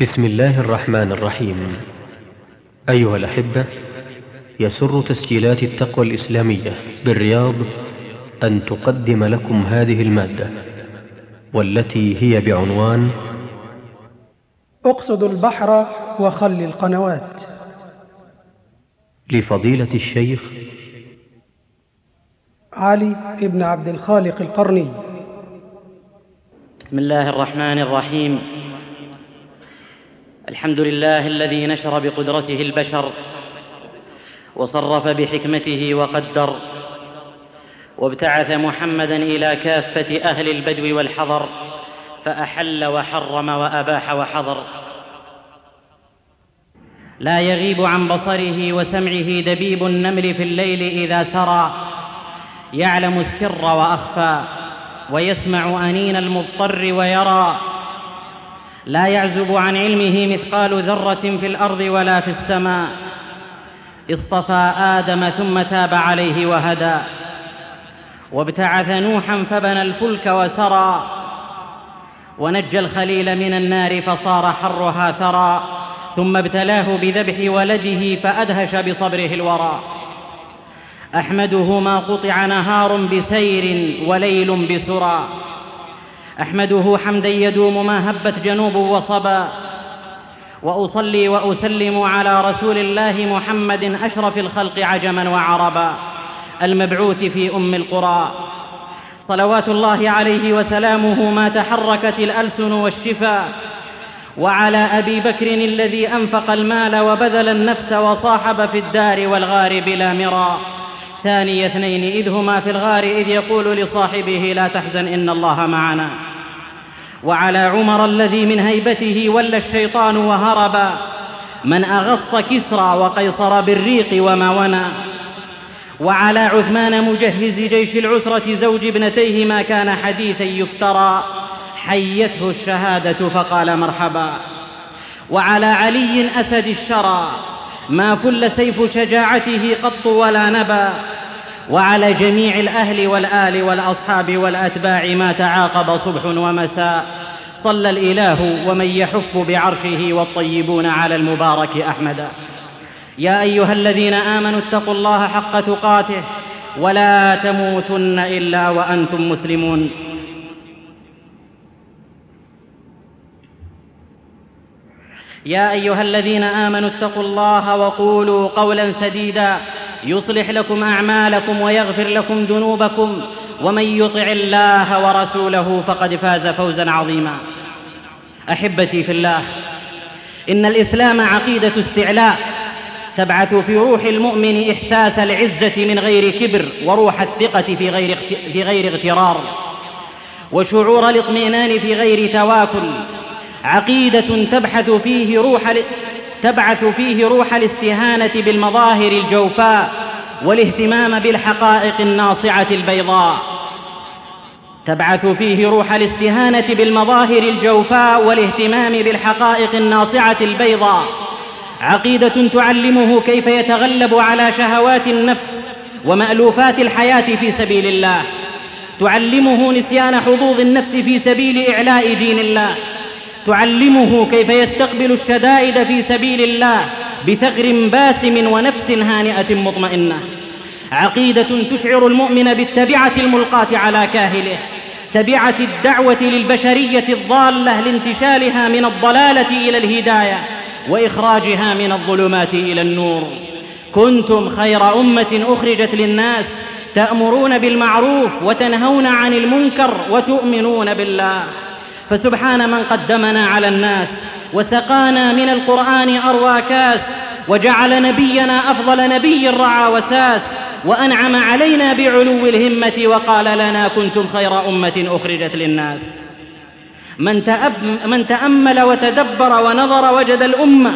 بسم الله الرحمن الرحيم. أيها الأحبة يسر تسجيلات التقوى الإسلامية بالرياض أن تقدم لكم هذه المادة والتي هي بعنوان اقصد البحر وخل القنوات. لفضيلة الشيخ علي بن عبد الخالق القرني. بسم الله الرحمن الرحيم. الحمد لله الذي نشر بقدرته البشر وصرف بحكمته وقدر وابتعث محمدا إلى كافة أهل البدو والحضر فأحل وحرم وأباح وحضر. لا يغيب عن بصره وسمعه دبيب النمل في الليل إذا سرى يعلم السر وأخفى ويسمع أنين المضطر ويرى. لا يعزب عن علمه مثقال ذرة في الأرض ولا في السماء. اصطفى آدم ثم تاب عليه وهدى. وابتعث نوحا فبنى الفلك وسرى. ونجى الخليل من النار فصار حرها ثرى. ثم ابتلاه بذبح ولده فأدهش بصبره الورى. أحمده ما قطع نهار بسير وليل بسرى. أحمده حمدا يدوم ما هبت جنوب وصبا. وأصلي وأسلم على رسول الله محمد أشرف الخلق عجما وعربا. المبعوث في أم القرى. صلوات الله عليه وسلامه ما تحركت الألسن والشفا. وعلى أبي بكر الذي أنفق المال وبذل النفس وصاحب في الدار والغار بلا مرى ثاني اثنين إذ هما في الغار إذ يقول لصاحبه لا تحزن إن الله معنا. وعلى عمر الذي من هيبته ولى الشيطان وهربا من أغص كسرى وقيصر بالريق وما ونى وعلى عثمان مجهز جيش العسرة زوج ابنتيه ما كان حديثا يفترى حيته الشهادة فقال مرحبا. وعلى علي أسد الشرى ما فل سيف شجاعته قط ولا نبا. وعلى جميع الأهل والآل والأصحاب والأتباع ما تعاقب صبح ومساء. صلى الإله ومن يحف بعرشه والطيبون على المبارك أحمدا يا أيها الذين آمنوا اتقوا الله حق تقاته ولا تموتن إلا وأنتم مسلمون. يا أيها الذين آمنوا اتقوا الله وقولوا قولا سديدا يصلح لكم أعمالكم ويغفر لكم ذنوبكم ومن يطع الله ورسوله فقد فاز فوزا عظيما. أحبتي في الله إن الإسلام عقيدة استعلاء تبعث في روح المؤمن إحساس العزة من غير كبر وروح الثقة في غير في غير اغترار وشعور الاطمئنان في غير تواكل. عقيدة تبحث فيه روح تبعث فيه روح الاستهانة بالمظاهر الجوفاء والاهتمام بالحقائق الناصعة البيضاء. تبعث فيه روح الاستهانة بالمظاهر الجوفاء والاهتمام بالحقائق الناصعة البيضاء. عقيدة تعلمه كيف يتغلب على شهوات النفس ومألوفات الحياة في سبيل الله. تعلمه نسيان حظوظ النفس في سبيل إعلاء دين الله. تعلمه كيف يستقبل الشدائد في سبيل الله بثغر باسم ونفس هانئة مطمئنة. عقيدة تشعر المؤمن بالتبعة الملقاة على كاهله تبعة الدعوة للبشرية الضالة لانتشالها من الضلالة إلى الهداية وإخراجها من الظلمات إلى النور. كنتم خير أمة أخرجت للناس تأمرون بالمعروف وتنهون عن المنكر وتؤمنون بالله. فسبحان من قدمنا على الناس وسقانا من القرآن أروى كاس وجعل نبينا أفضل نبي رعى وساس وأنعم علينا بعلو الهمة وقال لنا كنتم خير أمة أخرجت للناس. من, تأب من تأمل وتدبر ونظر وجد الأمة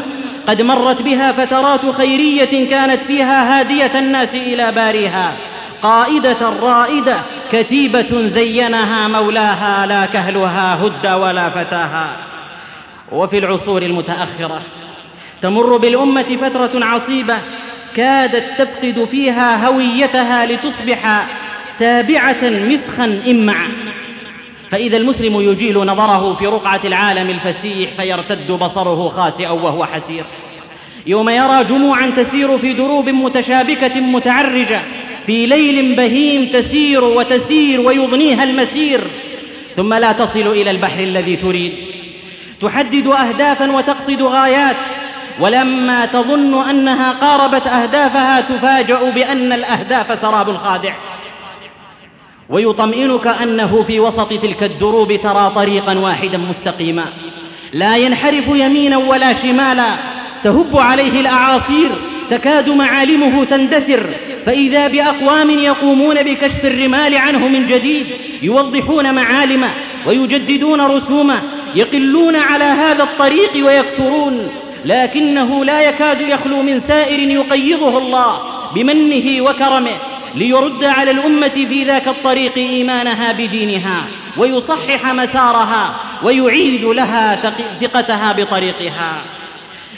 قد مرت بها فترات خيرية كانت فيها هادية الناس إلى باريها. قائدة رائدة كتيبة زينها مولاها لا كهلها هد ولا فتاها. وفي العصور المتأخرة تمر بالأمة فترة عصيبة كادت تفقد فيها هويتها لتصبح تابعة مسخا إمعا فإذا المسلم يجيل نظره في رقعة العالم الفسيح فيرتد بصره خاسئا وهو حسير. يوم يرى جموعا تسير في دروب متشابكة متعرجة في ليل بهيم تسير وتسير ويضنيها المسير. ثم لا تصل إلى البحر الذي تريد. تحدد أهدافا وتقصد غايات. ولما تظن أنها قاربت أهدافها تفاجأ بأن الأهداف سراب خادع ويطمئنك أنه في وسط تلك الدروب ترى طريقا واحدا مستقيما. لا ينحرف يمينا ولا شمالا. تهب عليه الأعاصير تكاد معالمه تندثر. فإذا بأقوام يقومون بكشف الرمال عنه من جديد يوضحون معالمه ويجددون رسومه يقلون على هذا الطريق ويكثرون لكنه لا يكاد يخلو من سائر يقيضه الله بمنه وكرمه ليرد على الأمة في ذاك الطريق إيمانها بدينها ويصحح مسارها ويعيد لها ثقتها بطريقها.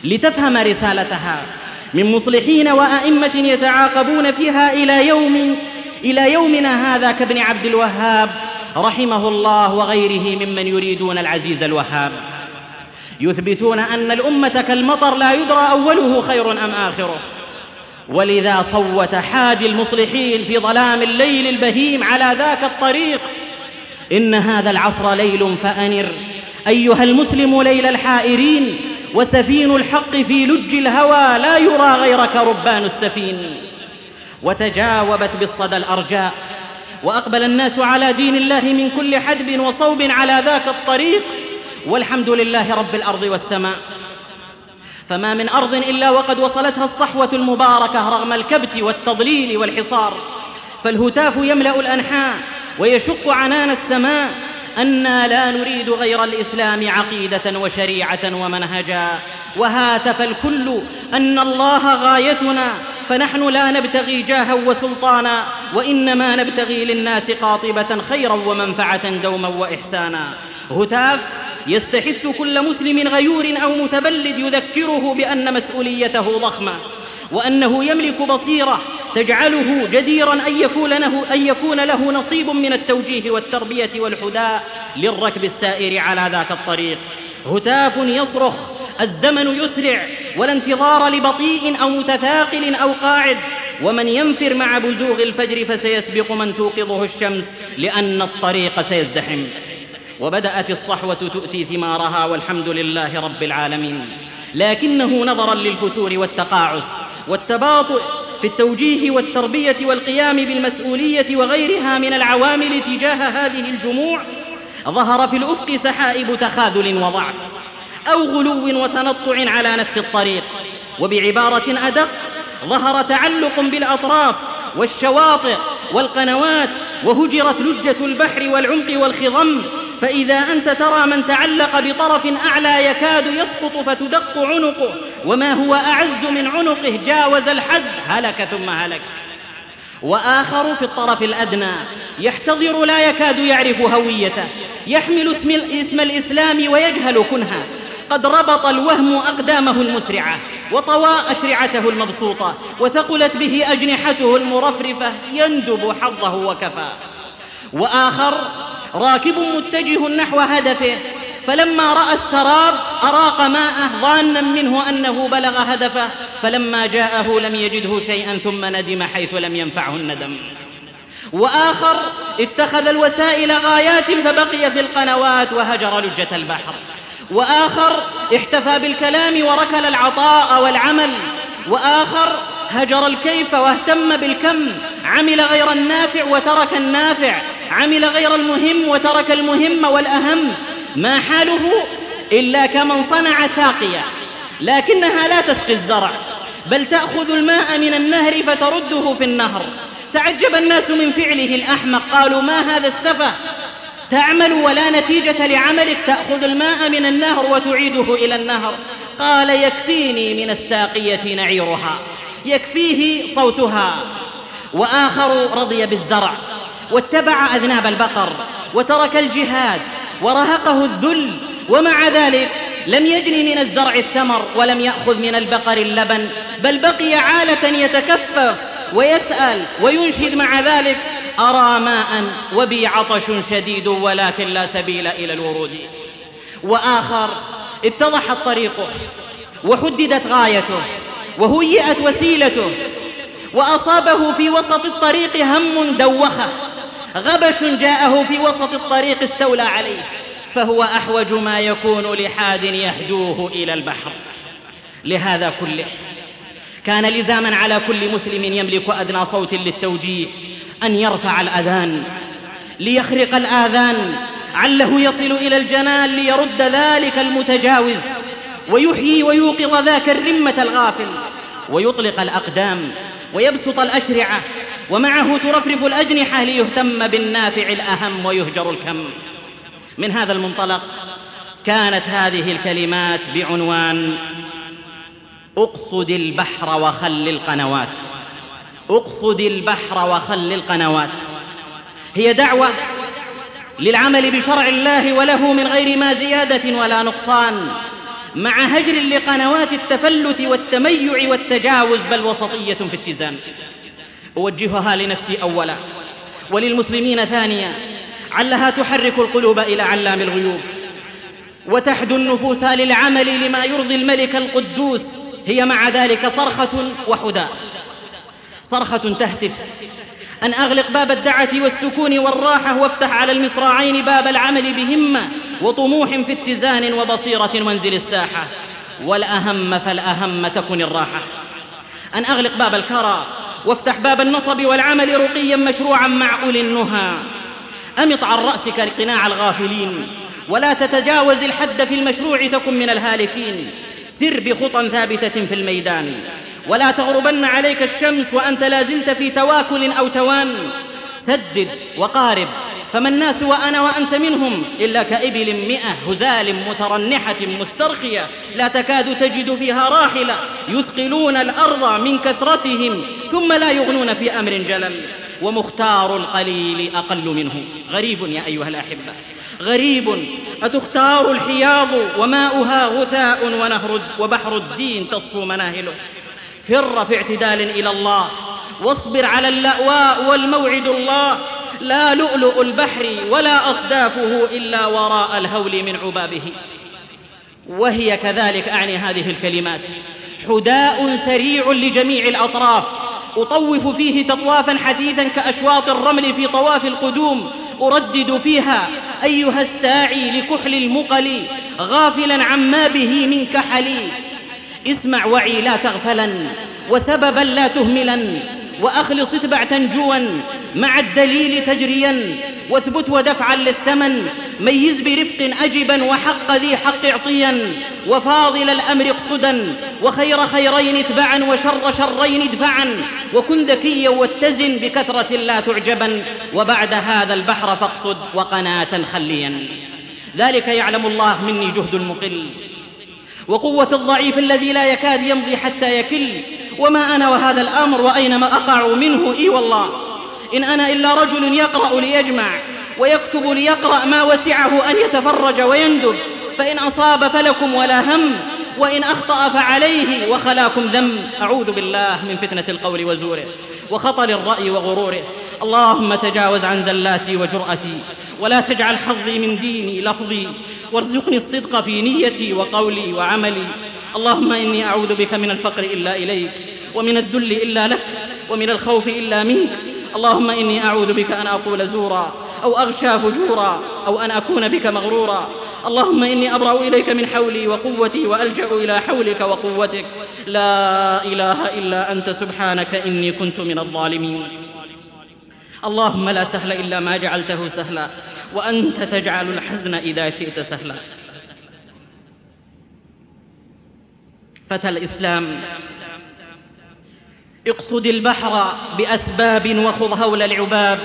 لتفهم رسالتها. من مصلحين وأئمة يتعاقبون فيها إلى يوم إلى يومنا هذا كابن عبد الوهاب رحمه الله وغيره ممن يريدون العزيز الوهاب. يثبتون أن الأمة كالمطر لا يدرى أوله خير أم آخره. ولذا صوت حادي المصلحين في ظلام الليل البهيم على ذاك الطريق. إن هذا العصر ليل فأنر. أيها المسلم ليل الحائرين وسفين الحق في لج الهوى لا يرى غيرك ربان السفين. وتجاوبت بالصدى الأرجاء وأقبل الناس على دين الله من كل حدب وصوب على ذاك الطريق والحمد لله رب الأرض والسماء. فما من أرض إلا وقد وصلتها الصحوة المباركة رغم الكبت والتضليل والحصار. فالهتاف يملأ الأنحاء ويشق عنان السماء أنا لا نريد غير الإسلام عقيدة وشريعة ومنهجا. وهاتف الكل أن الله غايتنا فنحن لا نبتغي جاها وسلطانا وإنما نبتغي للناس قاطبة خيرا ومنفعة دوما وإحسانا. هتاف يستحث كل مسلم غيور أو متبلد يذكره بأن مسؤوليته ضخمة. وأنه يملك بصيرة تجعله جديرا أن يكون له, أن يكون له نصيب من التوجيه والتربية والحداء للركب السائر على ذاك الطريق. هتاف يصرخ الزمن يسرع ولا انتظار لبطيء أو متثاقل أو قاعد. ومن ينفر مع بزوغ الفجر فسيسبق من توقظه الشمس لأن الطريق سيزدحم. وبدأت الصحوة تؤتي ثمارها والحمد لله رب العالمين. لكنه نظرا للفتور والتقاعس. والتباطؤ في التوجيه والتربية والقيام بالمسؤولية وغيرها من العوامل تجاه هذه الجموع ظهر في الأفق سحائب تخاذل وضعف أو غلو وتنطع على نفس الطريق. وبعبارة أدق ظهر تعلق بالأطراف والشواطئ والقنوات وهجرت لجة البحر والعمق والخضم. فإذا أنت ترى من تعلق بطرف أعلى يكاد يسقط فتدق عنقه. وما هو أعز من عنقه جاوز الحد هلك ثم هلك. وآخر في الطرف الأدنى يحتضر لا يكاد يعرف هويته. يحمل اسم, اسم الإسلام ويجهل كنها قد ربط الوهم أقدامه المسرعة. وطوى أشرعته المبسوطة وثقلت به أجنحته المرفرفة يندب حظه وكفى. وآخر راكب متجه نحو هدفه فلما رأى السراب أراق ماءه ظانا منه أنه بلغ هدفه فلما جاءه لم يجده شيئا ثم ندم حيث لم ينفعه الندم. وآخر اتخذ الوسائل غايات فبقي في القنوات وهجر لجة البحر. وآخر احتفى بالكلام وركل العطاء والعمل وآخر هجر الكيف واهتم بالكم عمل غير النافع وترك النافع عمل غير المهم وترك المهم والأهم ما حاله إلا كمن صنع ساقية لكنها لا تسقي الزرع بل تأخذ الماء من النهر فترده في النهر تعجب الناس من فعله الأحمق قالوا ما هذا السفه؟ تعمل ولا نتيجة لعملك تأخذ الماء من النهر وتعيده إلى النهر. قال يكفيني من الساقية نعيرها. يكفيه صوتها. وآخر رضي بالزرع. واتبع أذناب البقر. وترك الجهاد. ورهقه الذل. ومع ذلك لم يجني من الزرع الثمر ولم يأخذ من البقر اللبن. بل بقي عالة يتكفف ويسأل وينشد مع ذلك. أرى ماء وبي عطش شديد ولكن لا سبيل إلى الورود. وآخر اتضحت طريقه وحددت غايته وهيئت وسيلته وأصابه في وسط الطريق هم دوخة. غبش جاءه في وسط الطريق استولى عليه فهو أحوج ما يكون لحاد يهدوه إلى البحر. لهذا كله كان لزاما على كل مسلم يملك أدنى صوت للتوجيه. أن يرفع الأذان ليخرق الآذان عله يصل إلى الجنان ليرد ذلك المتجاوز ويحيي ويوقظ ذاك الرمة الغافل ويطلق الأقدام ويبسط الأشرعة ومعه ترفرف الأجنحة ليهتم بالنافع الأهم ويهجر الكم. من هذا المنطلق كانت هذه الكلمات بعنوان اقصد البحر وخل القنوات. اقصد البحر وخل القنوات. هي دعوة للعمل بشرع الله وله من غير ما زيادة ولا نقصان مع هجر لقنوات التفلت والتميع والتجاوز بل وسطية في اتزان. أوجهها لنفسي أولا وللمسلمين ثانيا علها تحرك القلوب إلى علام الغيوب. وتحدو النفوس للعمل لما يرضي الملك القدوس هي مع ذلك صرخة وحداء. صرخة تهتف. أن أغلق باب الدعة والسكون والراحة وافتح على المصراعين باب العمل بهمة وطموح في اتزان وبصيرة وانزل الساحة. والأهم فالأهم تكن الراحة. أن أغلق باب الكرى وافتح باب النصب والعمل رقيا مشروعا مع أولي النهى. أمط عن رأسك قناع الغافلين. ولا تتجاوز الحد في المشروع تكن من الهالكين. سر بخطى ثابتة في الميدان. ولا تغربن عليك الشمس وأنت لا زلت في تواكل أو توان. سدد وقارب. فما الناس وأنا وأنت منهم إلا كإبل مئة هزال مترنحة مسترخية. لا تكاد تجد فيها راحلة يثقلون الأرض من كثرتهم. ثم لا يغنون في أمر جلل. ومختار القليل أقل منه. غريب يا أيها الأحبة. غريب. أتختار الحياض وماؤها غثاء ونهر وبحر الدين تصفو مناهله. فر في اعتدال إلى الله. واصبر على اللأواء والموعد الله. لا لؤلؤ البحر ولا أصدافه إلا وراء الهول من عبابه. وهي كذلك أعني هذه الكلمات. حداء سريع لجميع الأطراف. أطوف فيه تطوافا حديثا كأشواط الرمل في طواف القدوم. أردد فيها أيها الساعي لكحل المقل غافلا عما به من كحل اسمع وعي لا تغفلا وسببا لا تهملا وأخلص اتبع تنجوا مع الدليل تجريا واثبت ودفعا للثمن ميز برفق أجبا وحق ذي حق اعطيا وفاضل الأمر اقصدا وخير خيرين اتبعا وشر شرين ادفعا وكن ذكيا واتزن بكثرة لا تعجبا وبعد هذا البحر فاقصد وقناة خليا. ذلك يعلم الله مني جهد المقل وقوة الضعيف الذي لا يكاد يمضي حتى يكل. وما أنا وهذا الأمر وأينما أقع منه إي والله. إن أنا إلا رجل يقرأ ليجمع ويكتب ليقرأ ما وسعه أن يتفرج ويندب. فإن أصاب فلكم ولا هم وإن أخطأ فعليه وخلاكم ذنب أعوذ بالله من فتنة القول وزوره وخطر الرأي وغروره. اللهم تجاوز عن زلاتي وجرأتي ولا تجعل حظي من ديني لفظي وارزقني الصدق في نيتي وقولي وعملي. اللهم إني أعوذ بك من الفقر إلا إليك ومن الذل إلا لك ومن الخوف إلا منك. اللهم إني أعوذ بك أن أقول زورا أو أغشى فجورا أو أن أكون بك مغرورا. اللهم إني أبرأ إليك من حولي وقوتي وألجأ إلى حولك وقوتك. لا إله إلا أنت سبحانك إني كنت من الظالمين. اللهم لا سهل إلا ما جعلته سهلا وأنت تجعل الحزن إذا شئت سهلا. فتى الإسلام. اقصد البحر بأسباب وخذ هول العباب.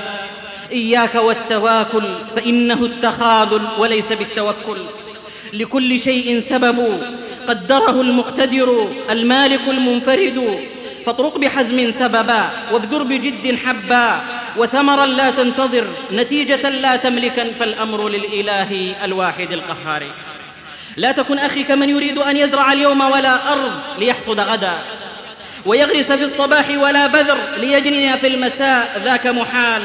إياك والتواكل فإنه التخاذل وليس بالتوكل. لكل شيء سبب قدره المقتدر المالك المنفرد. فاطرق بحزم سببا وابذر بجد حبا وثمرا لا تنتظر نتيجة لا تملكا فالأمر للإله الواحد القهار. لا تكن أخي كمن يريد أن يزرع اليوم ولا أرض ليحصد غدا. ويغرس في الصباح ولا بذر ليجني في المساء ذاك محال.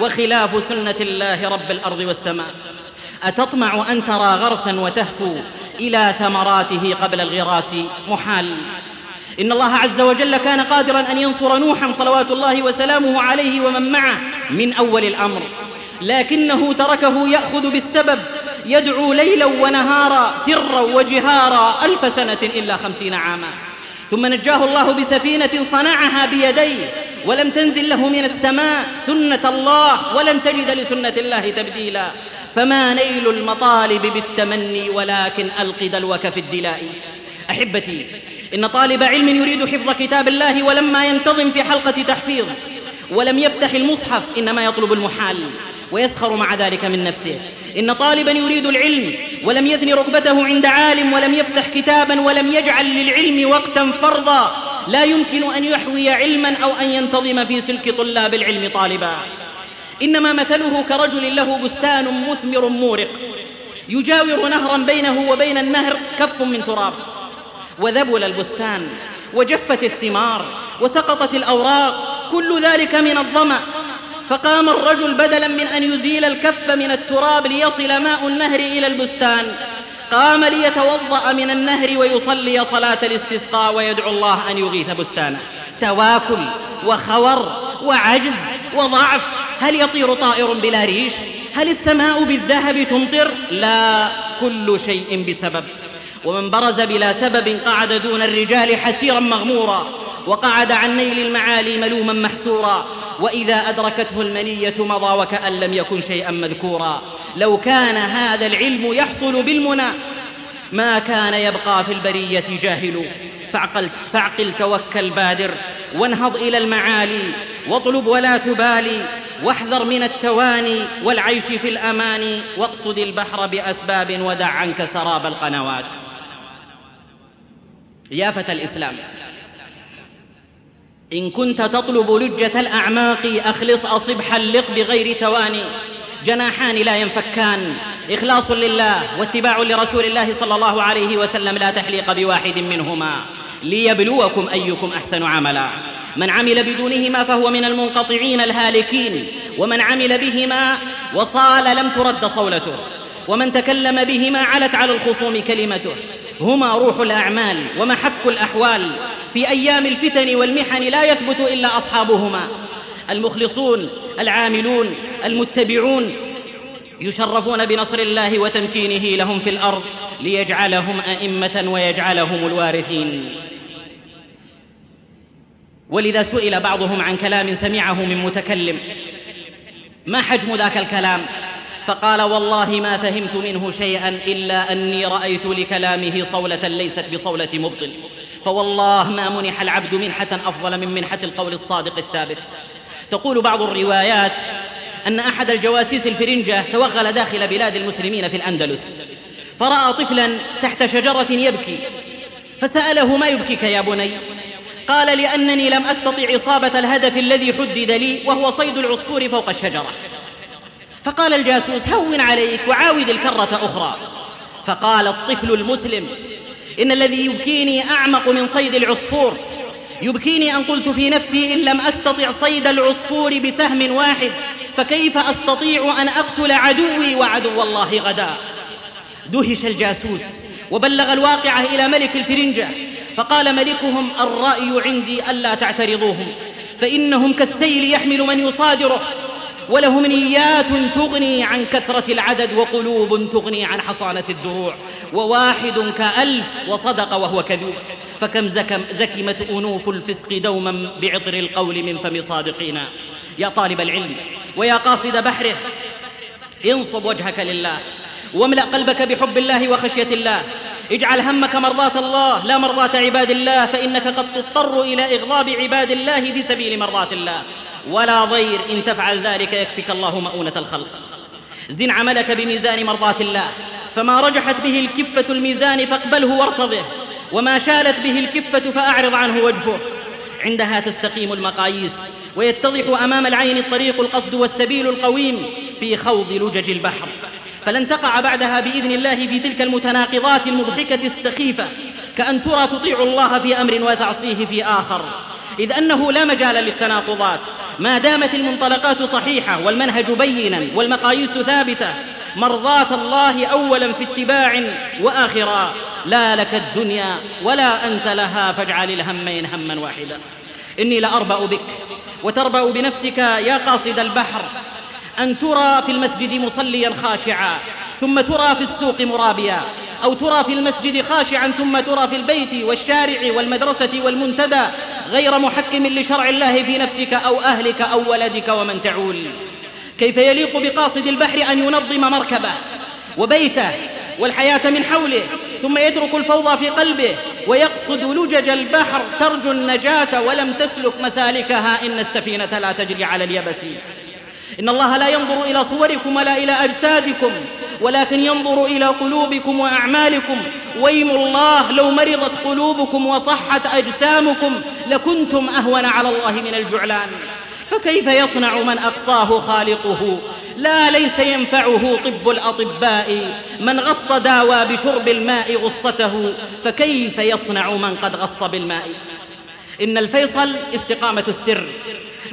وخلاف سنة الله رب الأرض والسماء. أتطمع أن ترى غرسا وتهفو إلى ثمراته قبل الغراس محال. إن الله عز وجل كان قادرا أن ينصر نوحا صلوات الله وسلامه عليه ومن معه من أول الأمر. لكنه تركه يأخذ بالسبب. يدعو ليلا ونهارا سرا وجهارا ألف سنة إلا خمسين عاما. ثم نجاه الله بسفينة صنعها بيديه ولم تنزل له من السماء سنة الله ولن تجد لسنة الله تبديلا. فما نيل المطالب بالتمني ولكن ألق دلوك في الدلاء أحبتي إن طالب علم يريد حفظ كتاب الله ولما ينتظم في حلقة تحفيظ ولم يفتح المصحف إنما يطلب المحال ويسخر مع ذلك من نفسه. إن طالبا يريد العلم ولم يثني ركبته عند عالم ولم يفتح كتابا ولم يجعل للعلم وقتا فرضا لا يمكن أن يحوي علما أو أن ينتظم في سلك طلاب العلم طالبا. إنما مثله كرجل له بستان مثمر مورق يجاور نهرا بينه وبين النهر كف من تراب. وذبل البستان وجفت الثمار وسقطت الأوراق كل ذلك من الظمأ. فقام الرجل بدلا من أن يزيل الكف من التراب ليصل ماء النهر إلى البستان. قام ليتوضأ من النهر ويصلي صلاة الاستسقاء ويدعو الله أن يغيث بستانه. تواكل وخور وعجز وضعف. هل يطير طائر بلا ريش؟ هل السماء بالذهب تمطر؟ لا كل شيء بسبب. ومن برز بلا سبب قعد دون الرجال حسيرا مغمورا وقعد عن نيل المعالي ملوما محسورا وإذا أدركته المنية مضى وكأن لم يكن شيئا مذكورا لو كان هذا العلم يحصل بالمنى ما كان يبقى في البرية جاهل فاعقل, فاعقل توكل بادر وانهض إلى المعالي واطلب ولا تبالي واحذر من التواني والعيش في الأمان واقصد البحر بأسباب ودع عنك سراب القنوات يا فتى الإسلام. إن كنت تطلب لجة الأعماق أخلص أصب حلق بغير تواني. جناحان لا ينفكان. إخلاص لله واتباع لرسول الله صلى الله عليه وسلم لا تحليق بواحد منهما. ليبلوكم أيكم أحسن عملا. من عمل بدونهما فهو من المنقطعين الهالكين. ومن عمل بهما وصال لم ترد صولته. ومن تكلم بهما علت على الخصوم كلمته. هما روح الأعمال ومحك الأحوال في أيام الفتن والمحن لا يثبت إلا أصحابهما. المخلصون العاملون المتبعون يشرفون بنصر الله وتمكينه لهم في الأرض ليجعلهم أئمة ويجعلهم الوارثين. ولذا سئل بعضهم عن كلام سمعه من متكلم ما حجم ذاك الكلام؟ فقال والله ما فهمت منه شيئا إلا أني رأيت لكلامه صولة ليست بصولة مبطل فوالله ما منح العبد منحة أفضل من منحة القول الصادق الثابت. تقول بعض الروايات أن أحد الجواسيس الفرنجة توغل داخل بلاد المسلمين في الأندلس. فرأى طفلا تحت شجرة يبكي. فسأله ما يبكيك يا بني؟ قال لأنني لم أستطع إصابة الهدف الذي حدد لي وهو صيد العصفور فوق الشجرة. فقال الجاسوس هون عليك وعاود الكرة أخرى. فقال الطفل المسلم إن الذي يبكيني أعمق من صيد العصفور. يبكيني أن قلت في نفسي إن لم أستطع صيد العصفور بسهم واحد فكيف أستطيع أن أقتل عدوي وعدو الله غدا؟ دهش الجاسوس وبلغ الواقعة إلى ملك الفرنجة. فقال ملكهم الرأي عندي ألا تعترضوهم فإنهم كالسيل يحمل من يصادره. ولهم نيات تغني عن كثرة العدد وقلوب تغني عن حصانة الدروع وواحد كألف وصدق وهو كذوب فكم زكم زكمت أنوف الفسق دوما بعطر القول من فم صادقين. يا طالب العلم ويا قاصد بحره انصب وجهك لله واملأ قلبك بحب الله وخشية الله. اجعل همك مرضاة الله لا مرضاة عباد الله فإنك قد تضطر إلى إغضاب عباد الله بسبيل مرضاة الله. ولا ضير إن تفعل ذلك يكفك الله مؤونة الخلق. زن عملك بميزان مرضاة الله. فما رجحت به الكفة الميزان فاقبله وارتضه. وما شالت به الكفة فأعرض عنه وجهه. عندها تستقيم المقاييس. ويتضح أمام العين الطريق القصد والسبيل القويم في خوض لجج البحر. فلن تقع بعدها بإذن الله في تلك المتناقضات المضحكة السخيفة. كأن ترى تطيع الله في أمر وتعصيه في آخر. إذ أنه لا مجال للتناقضات. ما دامت المنطلقات صحيحة والمنهج بينا والمقاييس ثابتة مرضاة الله أولا في اتباع وآخرا. لا لك الدنيا ولا أنت لها فاجعل الهمين هما واحدا. إني لأربأ بك وتربأ بنفسك يا قاصد البحر أن ترى في المسجد مصليا خاشعا ثم ترى في السوق مرابيا. أو ترى في المسجد خاشعا ثم ترى في البيت والشارع والمدرسة والمنتدى غير محكم لشرع الله في نفسك أو أهلك أو ولدك ومن تعول. كيف يليق بقاصد البحر أن ينظم مركبه وبيته والحياة من حوله ثم يترك الفوضى في قلبه ويقصد لجج البحر ترجو النجاة ولم تسلك مسالكها إن السفينة لا تجري على اليبس. إن الله لا ينظر إلى صوركم ولا إلى أجسادكم ولكن ينظر إلى قلوبكم وأعمالكم. ويم الله لو مرضت قلوبكم وصحت أجسامكم لكنتم أهون على الله من الجعلان. فكيف يصنع من أقصاه خالقه؟ لا ليس ينفعه طب الأطباء. من غص داوى بشرب الماء غصته فكيف يصنع من قد غص بالماء؟ إن الفيصل استقامة السر.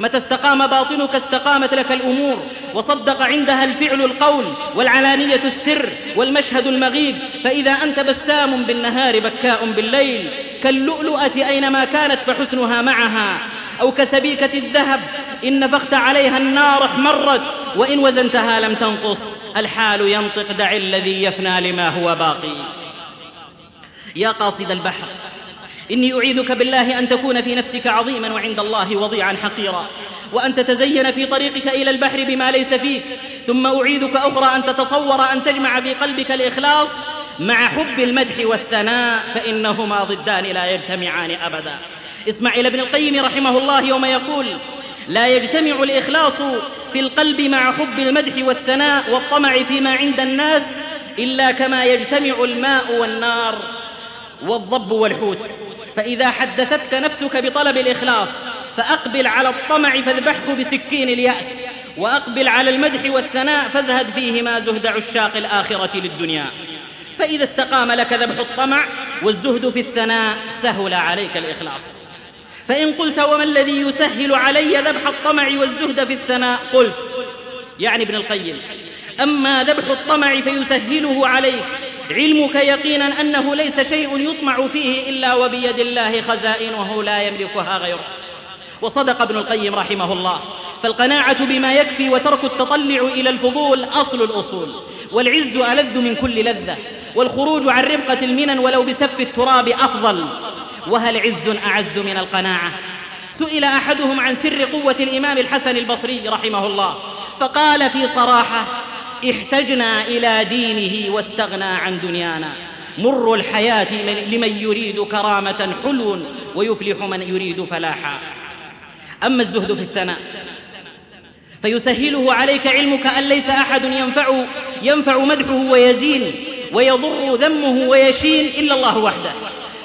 متى استقام باطنك استقامت لك الأمور وصدق عندها الفعل القول والعلانية السر والمشهد المغيب. فإذا أنت بسام بالنهار بكاء بالليل كاللؤلؤة أينما كانت فحسنها معها. أو كسبيكة الذهب إن نفخت عليها النار احمرت. وإن وزنتها لم تنقص الحال ينطق دع الذي يفنى لما هو باقي. يا قاصد البحر إني أعيذك بالله أن تكون في نفسك عظيما وعند الله وضيعا حقيرا وأن تتزين في طريقك إلى البحر بما ليس فيك ثم أعيذك أخرى أن تتصور أن تجمع في قلبك الإخلاص مع حب المدح والثناء فإنهما ضدان لا يجتمعان أبدا. اسمع إلى ابن القيم رحمه الله يوم يقول لا يجتمع الإخلاص في القلب مع حب المدح والثناء والطمع فيما عند الناس إلا كما يجتمع الماء والنار والضب والحوت. فإذا حدثتك نفسك بطلب الإخلاص فأقبل على الطمع فاذبحه بسكين اليأس وأقبل على المدح والثناء فازهد فيهما زهد عشاق الآخرة للدنيا. فإذا استقام لك ذبح الطمع والزهد في الثناء سهل عليك الإخلاص. فإن قلت وما الذي يسهل علي ذبح الطمع والزهد في الثناء؟ قلت يعني ابن القيم أما ذبح الطمع فيسهله عليك علمك يقينا أنه ليس شيء يطمع فيه إلا وبيد الله خزائنه لا يملكها غيره. وصدق ابن القيم رحمه الله فالقناعة بما يكفي وترك التطلع إلى الفضول أصل الأصول والعز ألذ من كل لذة والخروج عن ربقة المنن ولو بسف التراب أفضل. وهل عز أعز من القناعة؟ سئل أحدهم عن سر قوة الإمام الحسن البصري رحمه الله فقال في صراحة احتجنا إلى دينه واستغنى عن دنيانا. مر الحياة لمن يريد كرامة حلو ويفلح من يريد فلاحا. أما الزهد في الثناء فيسهله عليك علمك أن ليس أحد ينفع ينفع مدحه ويزين ويضر ذمه ويشين إلا الله وحده.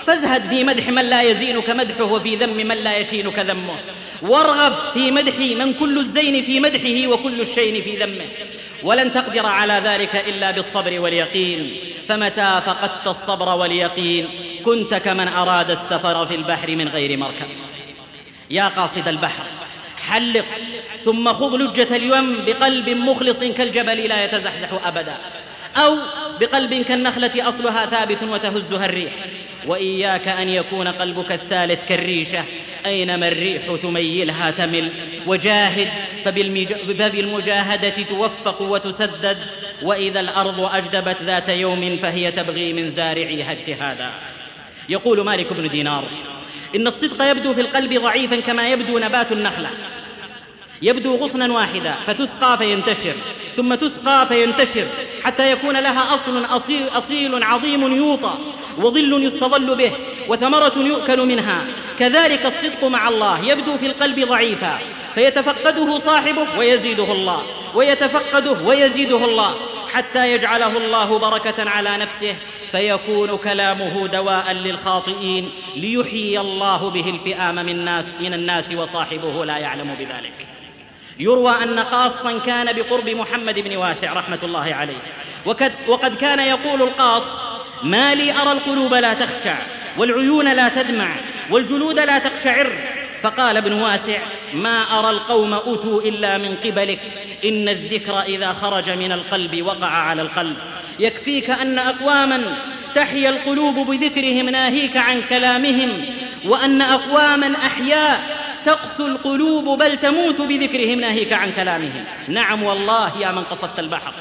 فازهد في مدح من لا يزينك مدحه وفي ذم من لا يشينك ذمه. وارغب في مدح من كل الزين في مدحه وكل الشين في ذمه. ولن تقدر على ذلك إلا بالصبر واليقين. فمتى فقدت الصبر واليقين؟ كنت كمن أراد السفر في البحر من غير مركب. يا قاصد البحر حلق ثم خذ لجة اليم بقلب مخلص كالجبل لا يتزحزح أبدا. أو بقلب كالنخلة أصلها ثابت وتهزها الريح وإياك أن يكون قلبك الثالث كالريشة أينما الريح تميلها تمل. وجاهد فبالمجاهدة توفق وتسدد. وإذا الأرض أجدبت ذات يوم فهي تبغي من زارعيها اجتهادا. يقول مالك بن دينار إن الصدق يبدو في القلب ضعيفا كما يبدو نبات النخلة. يبدو غصنا واحدا فتسقى فينتشر ثم تسقى فينتشر حتى يكون لها أصل أصيل, أصيل عظيم يوطى وظل يستظل به وثمرة يؤكل منها. كذلك الصدق مع الله يبدو في القلب ضعيفا فيتفقده صاحبه ويزيده الله. ويتفقده ويزيده الله حتى يجعله الله بركة على نفسه فيكون كلامه دواء للخاطئين ليحيي الله به الفئام من الناس من الناس وصاحبه لا يعلم بذلك. يروى أن قاصا كان بقرب محمد بن واسع رحمة الله عليه. وقد, وقد كان يقول القاص ما لي أرى القلوب لا تخشع والعيون لا تدمع والجلود لا تقشعر فقال ابن واسع ما أرى القوم أتوا إلا من قبلك. إن الذكر إذا خرج من القلب وقع على القلب. يكفيك أن أقواما تحيا القلوب بذكرهم ناهيك عن كلامهم وأن أقواما أحياء تقسو القلوب بل تموت بذكرهم ناهيك عن كلامهم. نعم والله يا من قصدت البحر.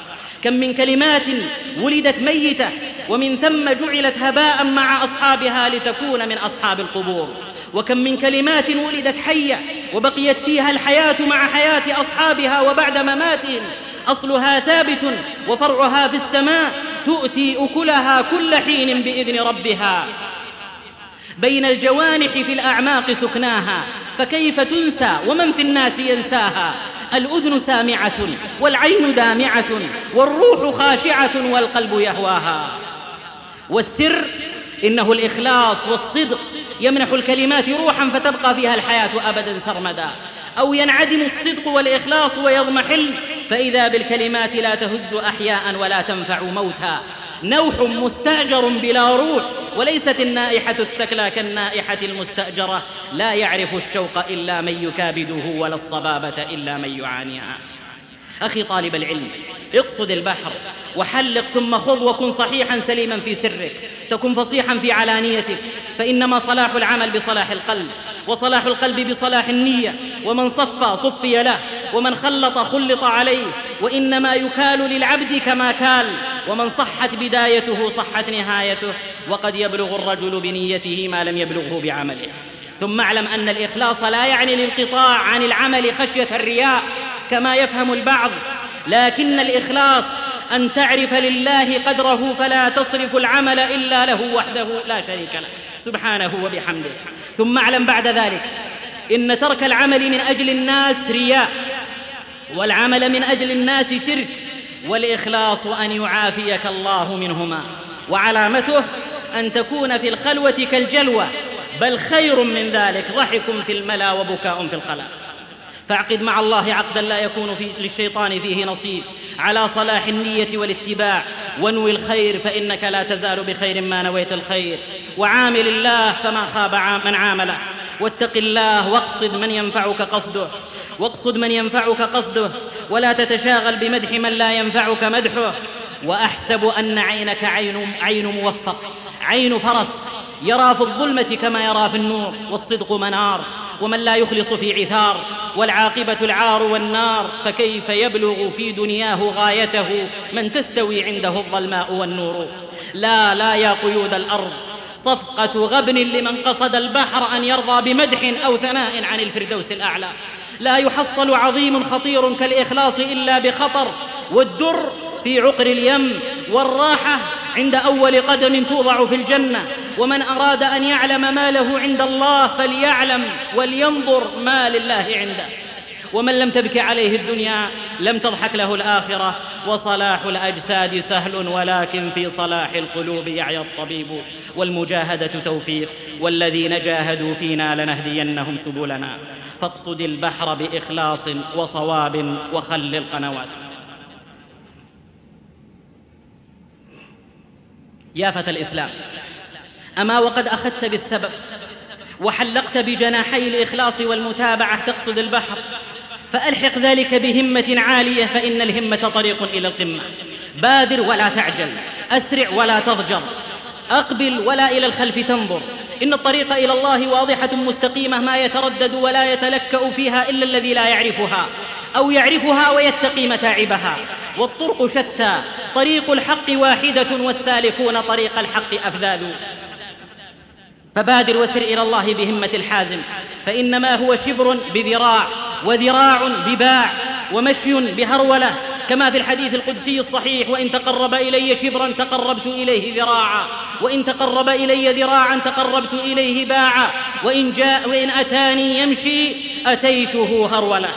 كم من كلمات ولدت ميتة ومن ثم جعلت هباء مع أصحابها لتكون من أصحاب القبور. وكم من كلمات ولدت حية وبقيت فيها الحياة مع حياة أصحابها وبعد مماتهم. أصلها ثابت وفرعها في السماء تؤتي أكلها كل حين بإذن ربها. بين الجوانح في الأعماق سكناها فكيف تنسى ومن في الناس ينساها؟ الأذن سامعة والعين دامعة والروح خاشعة والقلب يهواها. والسر إنه الإخلاص والصدق يمنح الكلمات روحا فتبقى فيها الحياة أبدا سرمدا. أو ينعدم الصدق والإخلاص ويضمحل فإذا بالكلمات لا تهز أحياء ولا تنفع موتا. نوح مستأجر بلا روح وليست النائحة الثكلى كالنائحة المستأجرة. لا يعرف الشوق إلا من يكابده ولا الصبابة إلا من يعانيها. أخي طالب العلم اقصد البحر وحلق ثم خذ وكن صحيحا سليما في سرك تكن فصيحا في علانيتك فإنما صلاح العمل بصلاح القلب وصلاح القلب بصلاح النية ومن صفى صفي له ومن خلط خلط عليه وإنما يكال للعبد كما كال ومن صحت بدايته صحت نهايته وقد يبلغ الرجل بنيته ما لم يبلغه بعمله. ثم اعلم أن الإخلاص لا يعني الانقطاع عن العمل خشية الرياء كما يفهم البعض. لكن الإخلاص أن تعرف لله قدره فلا تصرف العمل إلا له وحده لا شريك له. سبحانه وبحمده. ثم اعلم بعد ذلك إن ترك العمل من أجل الناس رياء والعمل من أجل الناس شرك والإخلاص أن يعافيك الله منهما. وعلامته أن تكون في الخلوة كالجلوة بل خير من ذلك. ضحك في الملا وبكاء في الخلاء. فاعقد مع الله عقدا لا يكون في للشيطان فيه نصيب. على صلاح النية والاتباع وانوي الخير فإنك لا تزال بخير ما نويت الخير. وعامل الله فما خاب من عامله. واتق الله واقصد من ينفعك قصده. واقصد من ينفعك قصده. ولا تتشاغل بمدح من لا ينفعك مدحه. وأحسب أن عينك عين, عين موفق عين فرس يرى في الظلمة كما يرى في النور والصدق منار ومن لا يخلص في عثار والعاقبة العار والنار فكيف يبلغ في دنياه غايته؟ من تستوي عنده الظلماء والنور. لا لا يا قيود الأرض صفقة غبن لمن قصد البحر أن يرضى بمدح أو ثناء عن الفردوس الأعلى. لا يحصل عظيم خطير كالإخلاص إلا بخطر والدر في عقر اليم والراحة عند أول قدم توضع في الجنة. ومن أراد أن يعلم ما له عند الله فليعلم ولينظر ما لله عنده. ومن لم تبك عليه الدنيا لم تضحك له الآخرة. وصلاح الأجساد سهل ولكن في صلاح القلوب يعيا الطبيب. والمجاهدة توفيق. والذين جاهدوا فينا لنهدينهم سبلنا. فاقصد البحر بإخلاص وصواب وخل القنوات. يا فتى الإسلام أما وقد أخذت بالسبب وحلقت بجناحي الإخلاص والمتابعة تقصد البحر فألحق ذلك بهمة عالية فإن الهمة طريق إلى القمة. بادر ولا تعجل أسرع ولا تضجر أقبل ولا إلى الخلف تنظر. إن الطريق إلى الله واضحة مستقيمة ما يتردد ولا يتلكأ فيها إلا الذي لا يعرفها أو يعرفها ويتقي متاعبها والطرق شتى طريق الحق واحدة والسالكون طريق الحق أفذاذ. فبادر وسر إلى الله بهمة الحازم فإنما هو شبر بذراع وذراع بباع ومشي بهرولة كما في الحديث القدسي الصحيح وإن تقرب إلي شبرا تقربت إليه ذراعا وإن تقرب إلي ذراعا تقربت إليه باعا وإن, جاء وإن أتاني يمشي أتيته هرولة.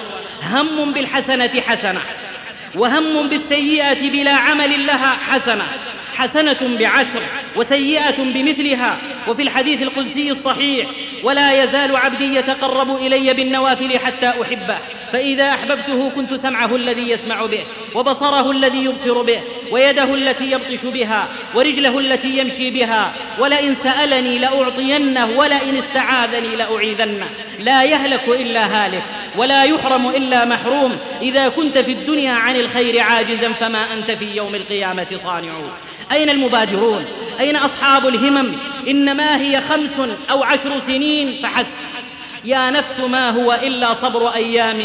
هم بالحسنة حسنة وهم بالسيئة بلا عمل لها حسنة. حسنة بعشر وسيئة بمثلها. وفي الحديث القدسي الصحيح ولا يزال عبدي يتقرب إلي بالنوافل حتى أحبه. فإذا أحببته كنت سمعه الذي يسمع به وبصره الذي يبصر به ويده التي يبطش بها ورجله التي يمشي بها. ولئن سألني لأعطينه ولئن استعاذني لأعيذنه. لا يهلك إلا هالك ولا يحرم إلا محروم. إذا كنت في الدنيا عن الخير عاجزا فما أنت في يوم القيامة صانع. أين المبادرون؟ أين أصحاب الهمم؟ إنما هي خمس أو عشر سنين فحسب. يا نفس ما هو إلا صبر أيام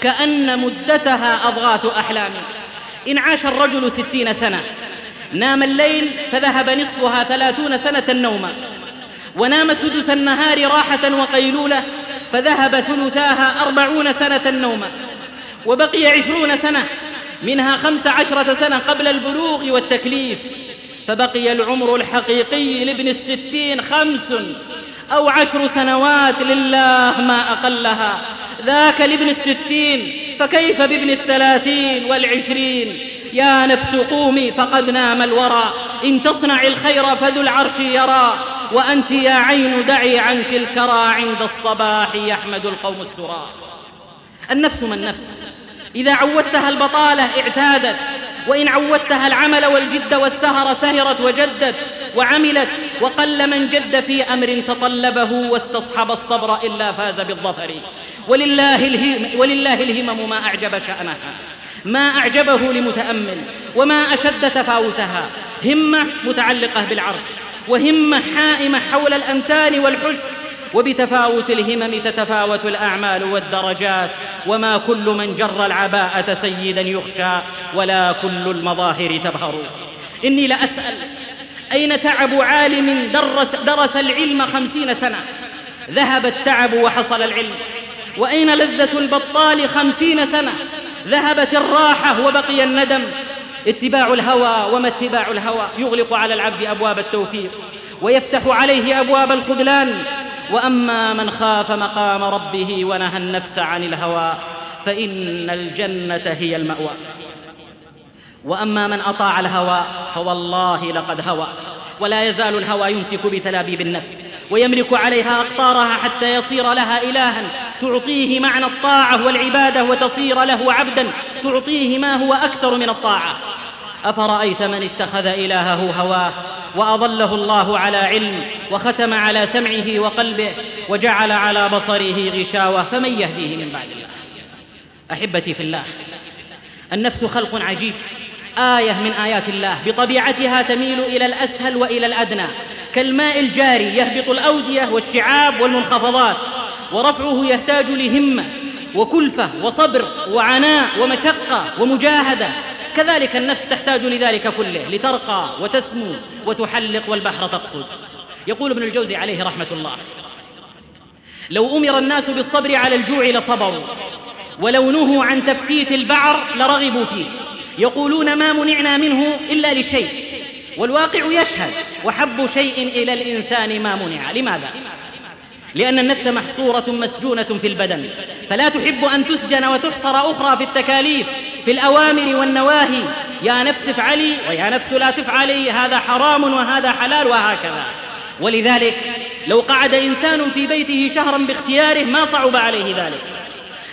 كأن مدتها أضغاث أحلام إن عاش الرجل ستين سنة نام الليل فذهب نصفها ثلاثون سنة نوما ونام سدس النهار راحة وقيلولة فذهب ثلثاها أربعون سنة نوما وبقي عشرون سنة منها خمس عشرة سنة قبل البلوغ والتكليف فبقي العمر الحقيقي لابن الستين خمس أو عشر سنوات لله ما أقلها. ذاك لابن الستين فكيف بابن الثلاثين والعشرين؟ يا نفس قومي فقد نام الورى. إن تصنع الخير فذو العرش يرى. وأنت يا عين دعي عنك الكرى عند الصباح يحمد القوم السرى. النفس من نفس إذا عودتها البطالة اعتادت وإن عودتها العمل والجد والسهر سهرت وجدت وعملت وقل من جد في أمر تطلبه واستصحب الصبر إلا فاز بالظفر. ولله, الهم ولله الهمم ما أعجب شأنها. ما أعجبه لمتأمل وما أشد تفاوتها. همة متعلقة بالعرش وهمة حائمة حول الأمتان والحش وبتفاوت الهمم تتفاوت الأعمال والدرجات وما كل من جر العباءة سيدا يخشى ولا كل المظاهر تبهر. إني لأسأل أين تعب عالم درس, درس العلم خمسين سنة؟ ذهب التعب وحصل العلم. وأين لذة البطال خمسين سنة؟ ذهبت الراحة وبقي الندم. اتباع الهوى وما اتباع الهوى؟ يغلق على العبد أبواب التوفيق ويفتح عليه أبواب الخذلان. وأما من خاف مقام ربه ونهى النفس عن الهوى فإن الجنة هي المأوى. وأما من أطاع الهوى فوالله لقد هوى. ولا يزال الهوى يمسك بتلابيب النفس ويملك عليها أقطارها حتى يصير لها إلها. تعطيه معنى الطاعة والعبادة وتصير له عبدا. تعطيه ما هو أكثر من الطاعة. أفرأيت من اتخذ إلهه هواه وأضله الله على علم وختم على سمعه وقلبه وجعل على بصره غشاوة فمن يهديه من بعد الله؟ أحبتي في الله النفس خلق عجيب. آية من آيات الله بطبيعتها تميل إلى الأسهل وإلى الأدنى. كالماء الجاري يهبط الأودية والشعاب والمنخفضات ورفعه يحتاج لهمة وكلفة وصبر وعناء ومشقة ومجاهدة. كذلك النفس تحتاج لذلك كله لترقى وتسمو وتحلق والبحر تقصد. يقول ابن الجوزي عليه رحمة الله لو أمر الناس بالصبر على الجوع لصبروا ولو نهوا عن تفتيت البعر لرغبوا فيه. يقولون ما منعنا منه إلا لشيء والواقع يشهد وحب شيء إلى الإنسان ما منع. لماذا؟ لأن النفس محصورة مسجونة في البدن. فلا تحب أن تسجن وتحصر أخرى في التكاليف في الأوامر والنواهي. يا نفس افعلي ويا نفس لا تفعلي هذا حرام وهذا حلال وهكذا. ولذلك لو قعد إنسان في بيته شهرا باختياره ما صعب عليه ذلك.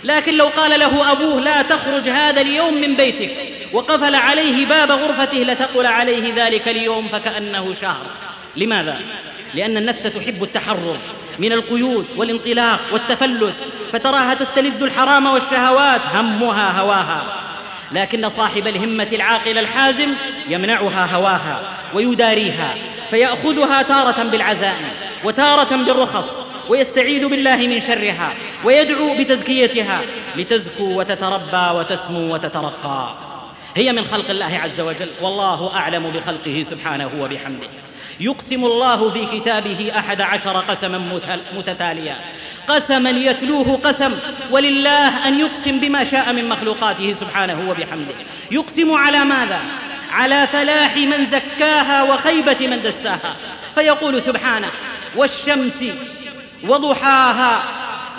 لكن لو قال له أبوه لا تخرج هذا اليوم من بيتك وقفل عليه باب غرفته لتقل عليه ذلك اليوم فكأنه شهر. لماذا؟ لأن النفس تحب التحرر. من القيود والانطلاق والتفلت فتراها تستلذ الحرام والشهوات همها هواها. لكن صاحب الهمة العاقل الحازم يمنعها هواها ويداريها فيأخذها تارة بالعزائم وتارة بالرخص ويستعيذ بالله من شرها ويدعو بتزكيتها لتزكو وتتربى وتسمو وتترقى. هي من خلق الله عز وجل والله أعلم بخلقه سبحانه وبحمده. يقسم الله في كتابه أحد عشر قسما متتاليا. قسما يتلوه قسم ولله أن يقسم بما شاء من مخلوقاته سبحانه وبحمده. يقسم على ماذا؟ على فلاح من زكاها وخيبة من دساها. فيقول سبحانه والشمس وضحاها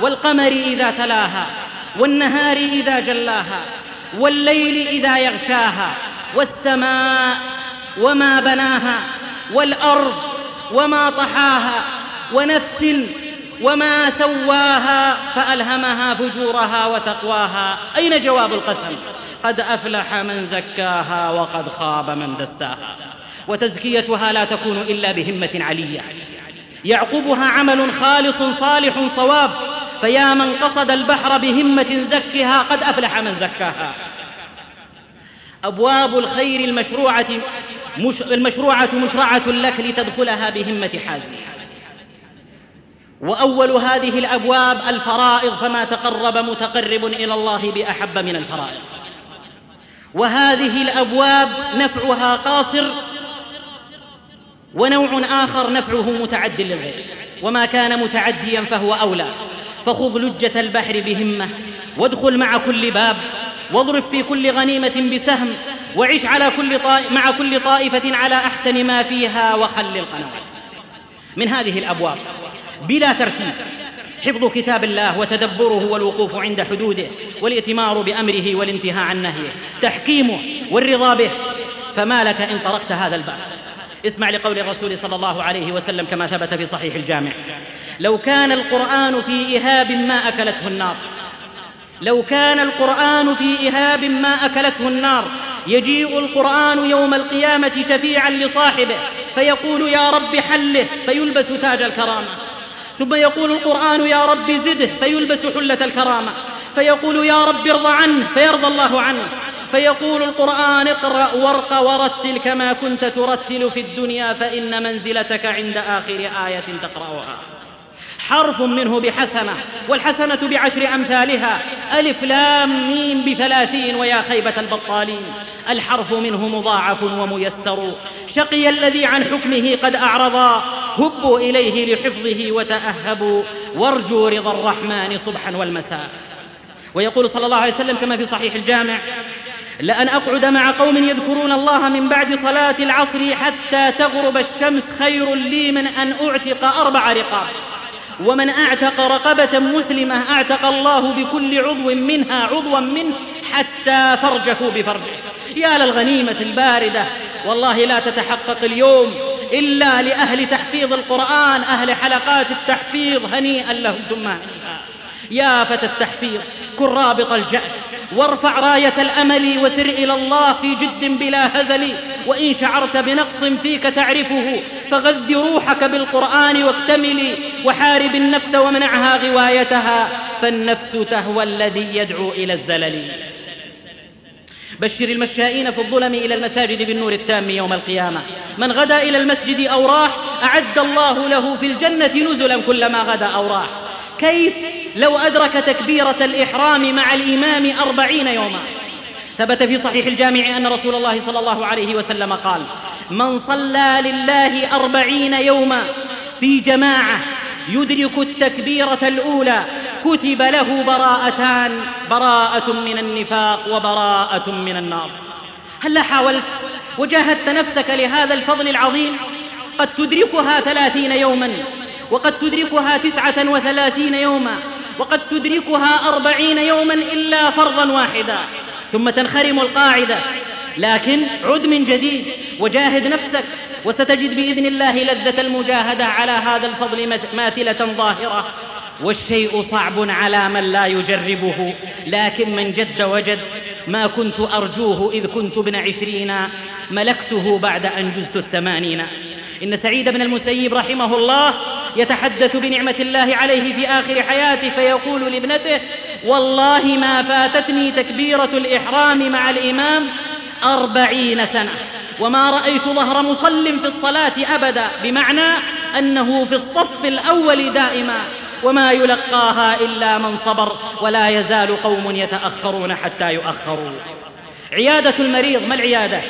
والقمر إذا تلاها والنهار إذا جلاها والليل إذا يغشاها والسماء وما بناها والأرض وما طحاها ونفس وما سواها فألهمها فجورها وتقواها. أين جواب القسم؟ قد أفلح من زكاها وقد خاب من دساها. وتزكيتها لا تكون إلا بهمة علية. يعقبها عمل خالص صالح صواب فيا من قصد البحر بهمة زكها قد أفلح من زكاها. أبواب الخير المشروعة مش المشروعة مشرعة لك لتدخلها بهمة حازم. وأول هذه الأبواب الفرائض فما تقرب متقرب إلى الله بأحب من الفرائض. وهذه الأبواب نفعها قاصر ونوع آخر نفعه متعد للغير. وما كان متعديا فهو أولى. فخذ لجة البحر بهمة وادخل مع كل باب واضرب في كل غنيمة بسهم وعش على كل مع كل طائفة على أحسن ما فيها وخل القنوات. من هذه الأبواب بلا ترتيب حفظ كتاب الله وتدبره والوقوف عند حدوده والائتمار بأمره والانتهاء عن نهيه تحكيمه والرضا به. فما لك إن طرقت هذا الباب. اسمع لقول الرسول صلى الله عليه وسلم كما ثبت في صحيح الجامع. لو كان القرآن في إهاب ما أكلته النار. لو كان القرآن في إهاب ما أكلته النار. يجيء القرآن يوم القيامة شفيعا لصاحبه. فيقول يا رب حله. فيلبس تاج الكرامة. ثم يقول القرآن يا رب زده. فيلبس حلة الكرامة. فيقول يا رب ارضى عنه. فيرضى الله عنه. فيقول القرآن اقرأ وارق ورتل كما كنت ترتل في الدنيا فإن منزلتك عند آخر آية تقرأها. حرف منه بحسنة والحسنة بعشر أمثالها. ألف لام ميم بثلاثين ويا خيبة البطالين. الحرف منه مضاعف وميسر. شقي الذي عن حكمه قد أعرضا. هبوا إليه لحفظه وتأهبوا. وارجوا رضا الرحمن صبحا والمساء. ويقول صلى الله عليه وسلم كما في صحيح الجامع لأن أقعد مع قوم يذكرون الله من بعد صلاة العصر حتى تغرب الشمس خير لي من أن أعتق أربع رقاب. ومن أعتق رقبة مسلمة أعتق الله بكل عضو منها عضوا منه حتى فرجه بفرجه. يا للغنيمة الباردة والله لا تتحقق اليوم إلا لأهل تحفيظ القرآن أهل حلقات التحفيظ هنيئا لهم ثم هنيئا يا فتى التحفيظ كن رابط الجأش وارفع راية الأمل وسر إلى الله في جد بلا هزل وإن شعرت بنقص فيك تعرفه فغذ روحك بالقرآن واكتملي وحارب النفس ومنعها غوايتها فالنفس تهوى الذي يدعو إلى الزلل. بشر المشائين في الظلم إلى المساجد بالنور التام يوم القيامة. من غدا إلى المسجد أو راح أعد الله له في الجنة نزلا كلما غدا أو راح. كيف لو أدرك تكبيرة الإحرام مع الإمام أربعين يوما. ثبت في صحيح الجامع أن رسول الله صلى الله عليه وسلم قال من صلى لله أربعين يوما في جماعة يدرك التكبيرة الأولى كتب له براءتان براءة من النفاق وبراءة من النار. هل حاولت وجاهدت نفسك لهذا الفضل العظيم؟ قد تدركها ثلاثين يوما وقد تدركها تسعة وثلاثين يوما وقد تدركها أربعين يوما إلا فرضا واحدا. ثم تنخرم القاعدة. لكن عد من جديد وجاهد نفسك وستجد بإذن الله لذة المجاهدة على هذا الفضل ماثلة ظاهرة. والشيء صعب على من لا يجربه. لكن من جد وجد ما كنت أرجوه إذ كنت ابن عشرين. ملكته بعد أن جزت الثمانين. إن سعيد بن المسيب رحمه الله يتحدث بنعمة الله عليه في آخر حياته فيقول لابنته والله ما فاتتني تكبيرة الإحرام مع الإمام أربعين سنة وما رأيت ظهر مصل في الصلاة أبدا بمعنى أنه في الصف الأول دائما وما يلقاها إلا من صبر ولا يزال قوم يتأخرون حتى يؤخروا. عيادة المريض ما العيادة؟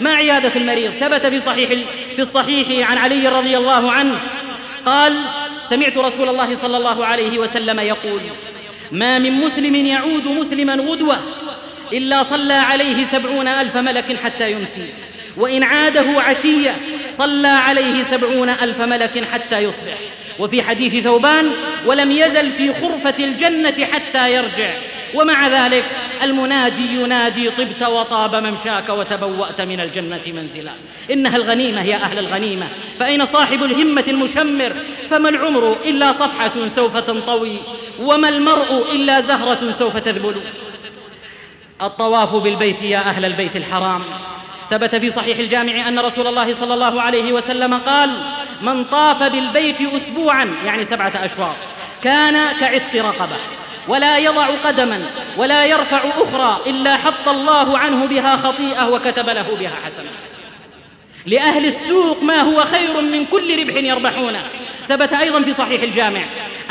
ما عيادة المريض؟ ثبت في صحيح في الصحيح عن علي رضي الله عنه. قال سمعت رسول الله صلى الله عليه وسلم يقول ما من مسلم يعود مسلما غدوة إلا صلى عليه سبعون ألف ملك حتى يمسي وإن عاده عشية صلى عليه سبعون ألف ملك حتى يصبح. وفي حديث ثوبان ولم يزل في خرفة الجنة حتى يرجع. ومع ذلك المنادي ينادي طبت وطاب ممشاك وتبوأت من الجنة منزلا. إنها الغنيمة يا أهل الغنيمة. فأين صاحب الهمة المشمر؟ فما العمر إلا صفحة سوف تنطوي وما المرء إلا زهرة سوف تذبل. الطواف بالبيت يا أهل البيت الحرام. ثبت في صحيح الجامع أن رسول الله صلى الله عليه وسلم قال من طاف بالبيت أسبوعا يعني سبعة أشواط. كان كعتق رقبة. ولا يضع قدما ولا يرفع أخرى إلا حط الله عنه بها خطيئة وكتب له بها حسنة. لأهل السوق ما هو خير من كل ربح يربحونه. ثبت أيضا في صحيح الجامع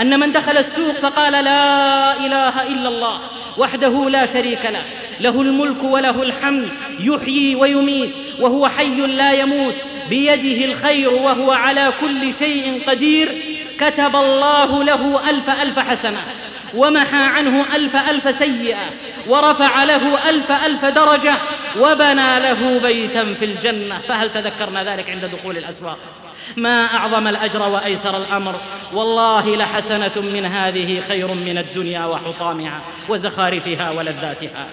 أن من دخل السوق فقال لا إله إلا الله وحده لا شريك له. له الملك وله الحمد يحيي ويميت وهو حي لا يموت. بيده الخير وهو على كل شيء قدير. كتب الله له ألف ألف حسنة. ومحى عنه ألف ألف سيئة ورفع له ألف ألف درجة وبنى له بيتا في الجنة. فهل تذكرنا ذلك عند دخول الأسواق؟ ما أعظم الأجر وأيسر الأمر. والله لحسنة من هذه خير من الدنيا وحطامها وزخارفها ولذاتها.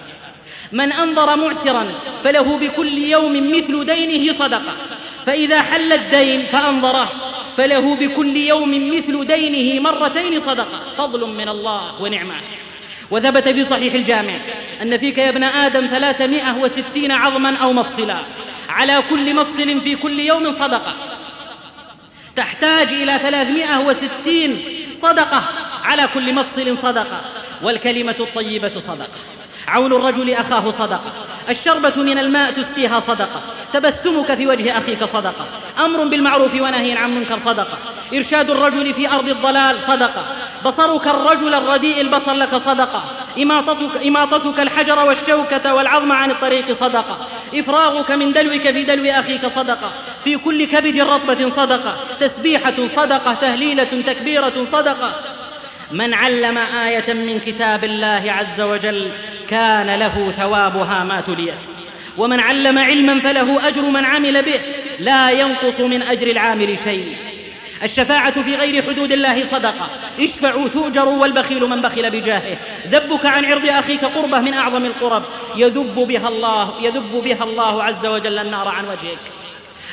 من أنظر معسرا فله بكل يوم مثل دينه صدقة. فإذا حل الدين فأنظره. فله بكل يوم مثل دينه مرتين صدقة. فضل من الله ونعمة. وثبت في صحيح الجامع أن فيك يا ابن آدم ثلاثمائة وستين عظما أو مفصلا. على كل مفصل في كل يوم صدقة. تحتاج إلى ثلاثمائة وستين صدقة. على كل مفصل صدقة. والكلمة الطيبة صدقة. عون الرجل أخاه صدقة. الشربة من الماء تسقيها صدقة. تبسمك في وجه أخيك صدقة. أمر بالمعروف ونهي عن منكر صدقة. إرشاد الرجل في أرض الضلال صدقة. بصرك الرجل الرديء البصر لك صدقة. إماطتك, إماطتك الحجر والشوكة والعظم عن الطريق صدقة. إفراغك من دلوك في دلو أخيك صدقة. في كل كبد رطبة صدقة. تسبيحة صدقة. تهليلة تكبيرة صدقة. من علم آية من كتاب الله عز وجل كان له ثوابها ما تليت ومن علم علما فله أجر من عمل به لا ينقص من أجر العامل شيء. الشفاعة في غير حدود الله صدقة. اشفعوا تؤجروا والبخيل من بخل بجاهه. ذبك عن عرض أخيك قربة من أعظم القرب. يذب بها الله يذب بها الله عز وجل النار عن وجهك.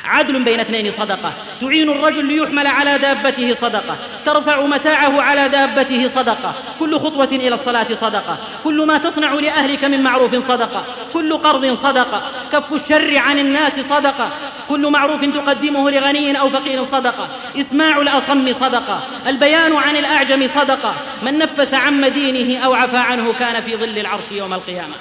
عدل بين اثنين صدقة. تعين الرجل ليحمل على دابته صدقة. ترفع متاعه على دابته صدقة. كل خطوة إلى الصلاة صدقة. كل ما تصنع لأهلك من معروف صدقة. كل قرض صدقة. كف الشر عن الناس صدقة. كل معروف تقدمه لغني أو فقير صدقة. إسماع الأصم صدقة. البيان عن الأعجم صدقة. من نفس عن مدينه أو عفى عنه كان في ظل العرش يوم القيامة.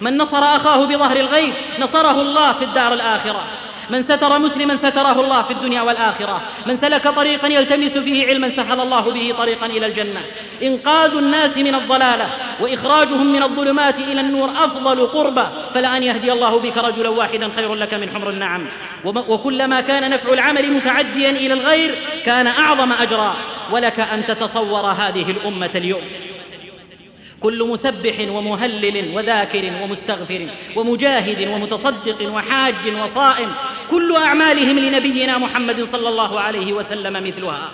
من نصر أخاه بظهر الغيب نصره الله في الدار الآخرة. من ستر مسلما ستره الله في الدنيا والآخرة. من سلك طريقا يلتمس فيه علما سهل الله به طريقا إلى الجنة. إنقاذ الناس من الضلالة وإخراجهم من الظلمات إلى النور أفضل قربة. فلأن يهدي الله بك رجلا واحدا خير لك من حمر النعم. وكلما كان نفع العمل متعديا إلى الغير كان أعظم أجرا. ولك أن تتصور هذه الأمة اليوم. كل مسبح ومهلل وذاكر ومستغفر ومجاهد ومتصدق وحاج وصائم كل أعمالهم لنبينا محمد صلى الله عليه وسلم مثلها.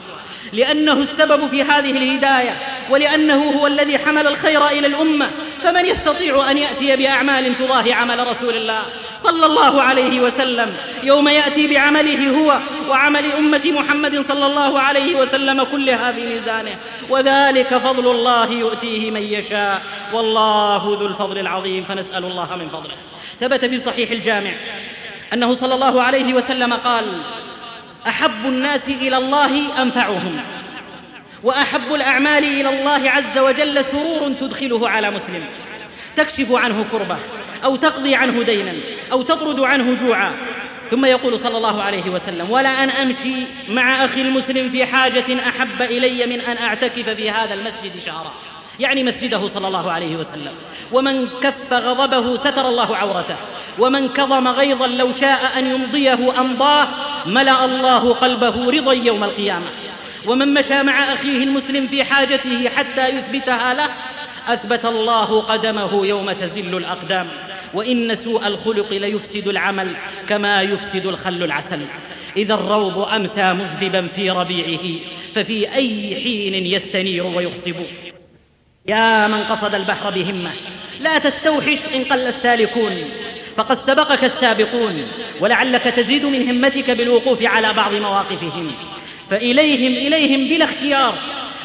لأنه السبب في هذه الهداية ولأنه هو الذي حمل الخير إلى الأمة فمن يستطيع أن يأتي بأعمال تضاهي عمل رسول الله صلى الله عليه وسلم. يوم يأتي بعمله هو وعمل أمة محمد صلى الله عليه وسلم كلها في ميزانه. وذلك فضل الله يؤتيه من يشاء. والله ذو الفضل العظيم. فنسأل الله من فضله. ثبت في صحيح الجامع أنه صلى الله عليه وسلم قال أحب الناس إلى الله أنفعهم وأحب الأعمال إلى الله عز وجل سرور تدخله على مسلم. تكشف عنه كربة أو تقضي عنه دينا أو تطرد عنه جوعا. ثم يقول صلى الله عليه وسلم ولا أن أمشي مع أخي المسلم في حاجة أحب إلي من أن أعتكف في هذا المسجد شهرا. يعني مسجده صلى الله عليه وسلم. ومن كف غضبه ستر الله عورته ومن كظم غيظا لو شاء أن يمضيه أمضاه ملأ الله قلبه رضا يوم القيامة. ومن مشى مع أخيه المسلم في حاجته حتى يثبتها له أثبت الله قدمه يوم تزل الأقدام وإن سوء الخلق ليفسد العمل كما يفسد الخل العسل. إذا الروض أمسى مذبا في ربيعه ففي أي حين يستنير ويخصب؟ يا من قصد البحر بهمة لا تستوحش إن قل السالكون. فقد سبقك السابقون ولعلك تزيد من همتك بالوقوف على بعض مواقفهم. فإليهم إليهم بلا اختيار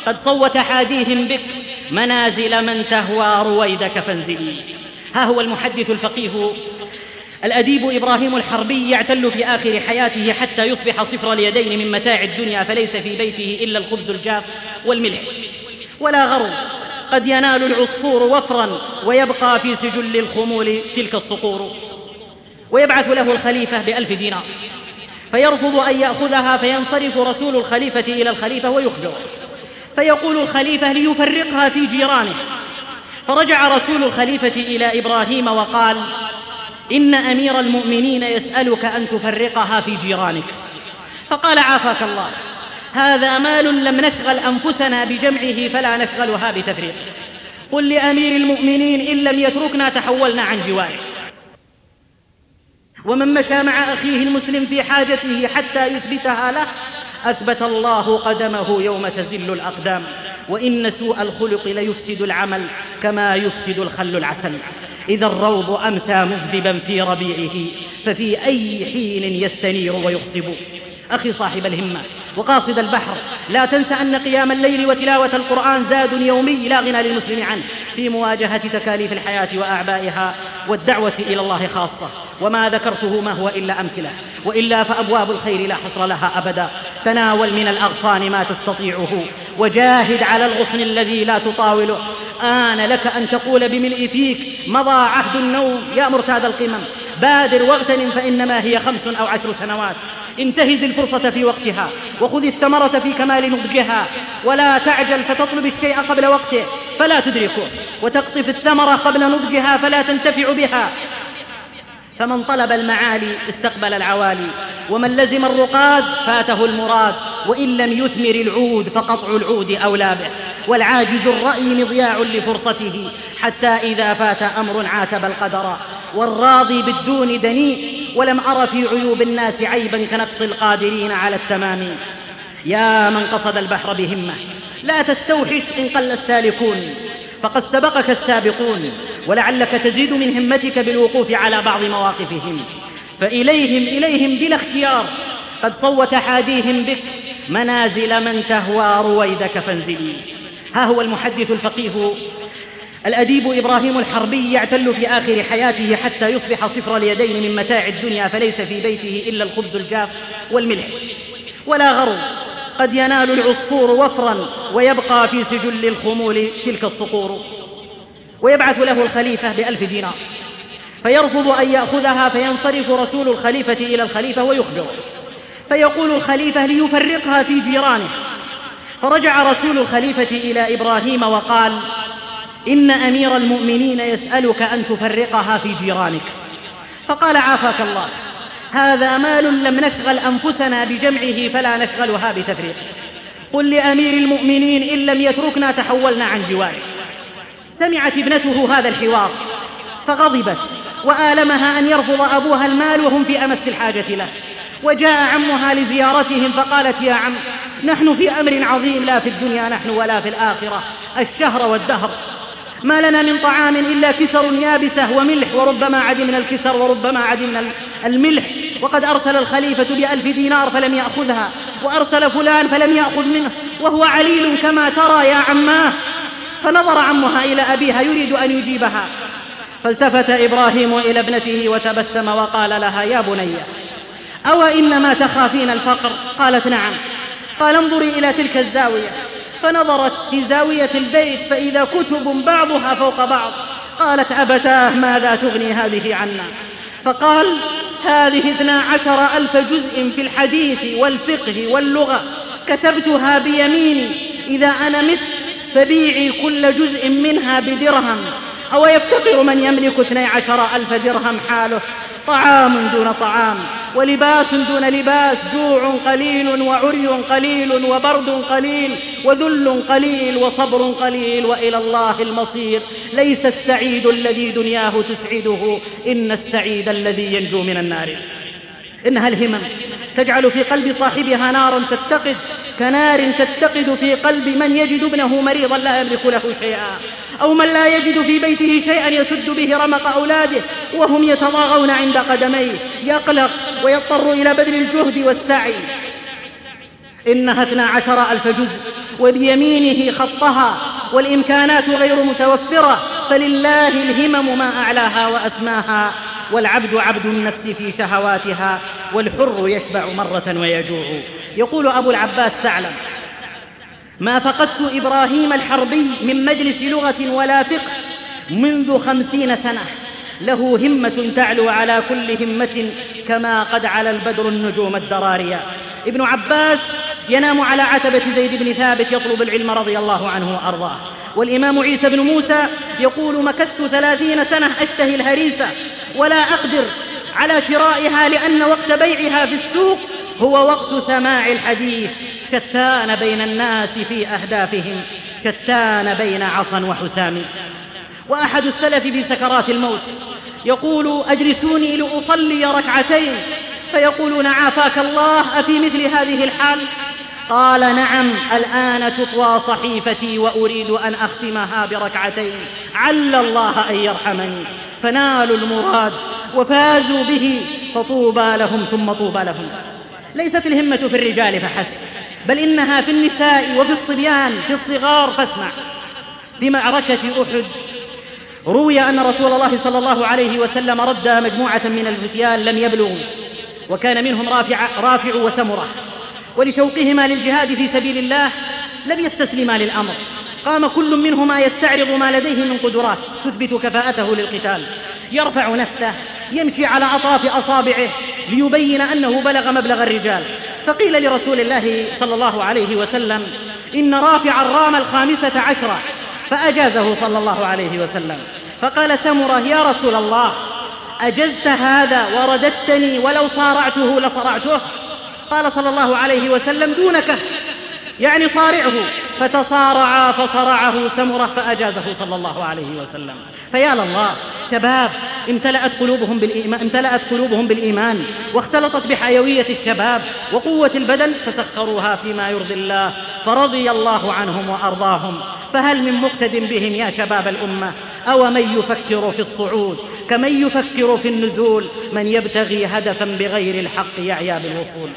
قد صوت حاديهم بك. منازل من تهوى رويدك فانزلي ها هو المحدث الفقيه. الأديب إبراهيم الحربي يعتل في آخر حياته حتى يصبح صفر اليدين من متاع الدنيا فليس في بيته إلا الخبز الجاف والملح. ولا غرو قد ينال العصفور وفرا ويبقى في سجل الخمول تلك الصقور. ويبعث له الخليفة بألف دينار. فيرفض أن يأخذها فينصرف رسول الخليفة إلى الخليفة ويخبره. فيقول الخليفة ليفرقها في جيرانه. فرجع رسول الخليفة إلى إبراهيم وقال إن أمير المؤمنين يسألك أن تفرقها في جيرانك. فقال عافاك الله هذا مال لم نشغل أنفسنا بجمعه فلا نشغلها بتفريقه قل لأمير المؤمنين إن لم يتركنا تحولنا عن جواره ومن مشى مع أخيه المسلم في حاجته حتى يثبتها له أثبت الله قدمه يوم تزل الأقدام وإن سوء الخلق ليفسد العمل كما يفسد الخل العسل. إذا الروض أمسى مجذبا في ربيعه ففي أي حين يستنير ويخصب؟ أخي صاحب الهمة. وقاصد البحر. لا تنس أن قيام الليل وتلاوة القرآن زاد يومي لا غنى للمسلم عنه. في مواجهة تكاليف الحياة وأعبائها والدعوة إلى الله خاصة. وما ذكرته ما هو إلا أمثلة. وإلا فأبواب الخير لا حصر لها أبدا. تناول من الأغصان ما تستطيعه. وجاهد على الغصن الذي لا تطاوله. آن لك أن تقول بملء فيك مضى عهد النوم يا مرتاد القمم. بادر واغتنم فإنما هي خمس أو عشر سنوات. انتهز الفرصة في وقتها وخذ الثمرة في كمال نضجها. ولا تعجل فتطلب الشيء قبل وقته فلا تدركه. وتقطف الثمرة قبل نضجها فلا تنتفع بها. فمن طلب المعالي استقبل العوالي. ومن لزم الرقاد فاته المراد. وإن لم يثمر العود فقطع العود أولى به. والعاجز الرأي مضياع لفرصته. حتى إذا فات أمر عاتب القدر. والراضي بالدون دنيء ولم أر في عيوب الناس عيبا كنقص القادرين على التمام. يا من قصد البحر بهمة لا تستوحش إن قل السالكون. فقد سبقك السابقون ولعلك تزيد من همتك بالوقوف على بعض مواقفهم. فإليهم إليهم بلا اختيار قد صوت حاديهم بك. منازل من تهوى رويدك فانزلي. ها هو المحدث الفقيه الأديب إبراهيم الحربي يعتل في آخر حياته حتى يصبح صفر اليدين من متاع الدنيا فليس في بيته إلا الخبز الجاف والملح. ولا غرو قد ينال العصفور وفرا ويبقى في سجل الخمول تلك الصقور. ويبعث له الخليفة بألف دينار. فيرفض أن يأخذها فينصرف رسول الخليفة إلى الخليفة ويخبره. فيقول الخليفة ليفرقها في جيرانه. فرجع رسول الخليفة إلى إبراهيم وقال إن أمير المؤمنين يسألك أن تفرقها في جيرانك. فقال عافاك الله هذا مال لم نشغل أنفسنا بجمعه فلا نشغلها بتفريقه قل لأمير المؤمنين إن لم يتركنا تحولنا عن جواره سمعت ابنته هذا الحوار فغضبت وآلمها أن يرفض أبوها المال وهم في أمس الحاجة له. وجاء عمها لزيارتهم فقالت يا عم نحن في أمر عظيم لا في الدنيا نحن ولا في الآخرة الشهر والدهر. ما لنا من طعام إلا كسر يابسة وملح وربما عدمنا الكسر وربما عدمنا الملح. وقد أرسل الخليفة بألف دينار فلم يأخذها وأرسل فلان فلم يأخذ منه وهو عليل كما ترى يا عماه. فنظر عمها إلى أبيها يريد أن يجيبها. فالتفت إبراهيم إلى ابنته وتبسم وقال لها يا بني أو إنما تخافين الفقر؟ قالت نعم. قال انظري إلى تلك الزاوية. فنظرت في زاوية البيت فإذا كتب بعضها فوق بعض. قالت أبتاه ماذا تغني هذه عنا؟ فقال هذه اثنا عشر ألف جزء في الحديث والفقه واللغة. كتبتها بيميني. إذا أنا مت فبيعي كل جزء منها بدرهم. أو يفتقر من يملك اثني عشر ألف درهم حاله؟ طعام دون طعام ولباس دون لباس جوع قليل وعري قليل وبرد قليل وذل قليل وصبر قليل وإلى الله المصير. ليس السعيد الذي دنياه تسعده إن السعيد الذي ينجو من النار. إنها الهمم. تجعل في قلب صاحبها نارا تتقد كنار تتقد في قلب من يجد ابنه مريضا لا يملك له شيئا. أو من لا يجد في بيته شيئا يسد به رمق أولاده وهم يتضاغون عند قدميه. يقلق ويضطر إلى بذل الجهد والسعي. إنها اثنا عشر ألف جزء وبيمينه خطها والإمكانات غير متوفرة فلله الهمم ما أعلاها وأسماها. والعبد عبد النفس في شهواتها والحر يشبع مرة ويجوع. يقول أبو العباس ثعلب ما فقدت إبراهيم الحربي من مجلس لغة ولا فقه منذ خمسين سنة. له همة تعلو على كل همة كما قد على البدر النجوم الدراريا ابن عباس ينام على عتبة زيد بن ثابت يطلب العلم رضي الله عنه وأرضاه. والإمام عيسى بن موسى يقول مكثت ثلاثين سنة أشتهي الهريسة ولا أقدر على شرائها لأن وقت بيعها في السوق هو وقت سماع الحديث. شتان بين الناس في أهدافهم شتان بين عصا وحسام. وأحد السلف في سكرات الموت يقول أجلسوني لأصلي ركعتين؟ فيقولون عافاك الله أفي مثل هذه الحال؟ قال نعم الآن تطوى صحيفتي وأريد أن أختمها بركعتين. عل الله أن يرحمني. فنالوا المراد وفازوا به فطوبى لهم ثم طوبى لهم. ليست الهمة في الرجال فحسب بل إنها في النساء وفي الصبيان في الصغار فاسمع. في معركة أحد روي أن رسول الله صلى الله عليه وسلم رد مجموعة من الفتيان لم يبلغوا وكان منهم رافع, رافع وسمرة. ولشوقهما للجهاد في سبيل الله لم يستسلما للأمر. قام كل منهما يستعرض ما لديه من قدرات تثبت كفاءته للقتال. يرفع نفسه يمشي على أطراف أصابعه ليبين أنه بلغ مبلغ الرجال. فقيل لرسول الله صلى الله عليه وسلم إن رافع الرام الخامسة عشرة فأجازه صلى الله عليه وسلم. فقال سمرة يا رسول الله أجزت هذا ورددتني ولو صارعته لصرعته؟ قال صلى الله عليه وسلم دونك. يعني صارعه. فتصارعا فصرعه سمرة فأجازه صلى الله عليه وسلم. فيا لله شباب امتلأت قلوبهم بالإيمان, امتلأت قلوبهم بالإيمان واختلطت بحيوية الشباب وقوة البدن فسخروها فيما يرضي الله فرضي الله عنهم وأرضاهم. فهل من مقتد بهم يا شباب الأمة؟ أو من يفكر في الصعود؟ كمن يفكر في النزول؟ من يبتغي هدفا بغير الحق يعيا بالوصول.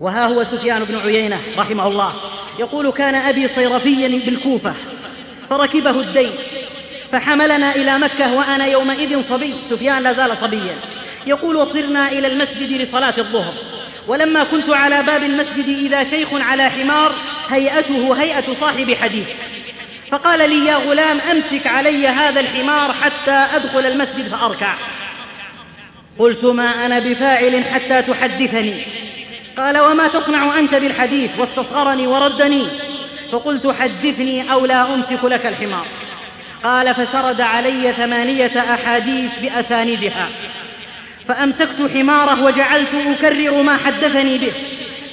وها هو سفيان بن عيينة رحمه الله. يقول كان أبي صيرفيا بالكوفة فركبه الدين فحملنا إلى مكة وأنا يومئذ صبي. سفيان لا زال صبيا. يقول وصرنا إلى المسجد لصلاة الظهر. ولما كنت على باب المسجد إذا شيخ على حمار هيئته هيئة صاحب حديث. فقال لي يا غلام أمسك علي هذا الحمار حتى أدخل المسجد فأركع. قلت ما أنا بفاعل حتى تحدثني. قال وما تصنع أنت بالحديث واستصغرني وردني؟ فقلت حدثني أو لا أمسك لك الحمار. قال فسرد علي ثمانية أحاديث بأساندها فأمسكت حماره وجعلت أكرر ما حدثني به.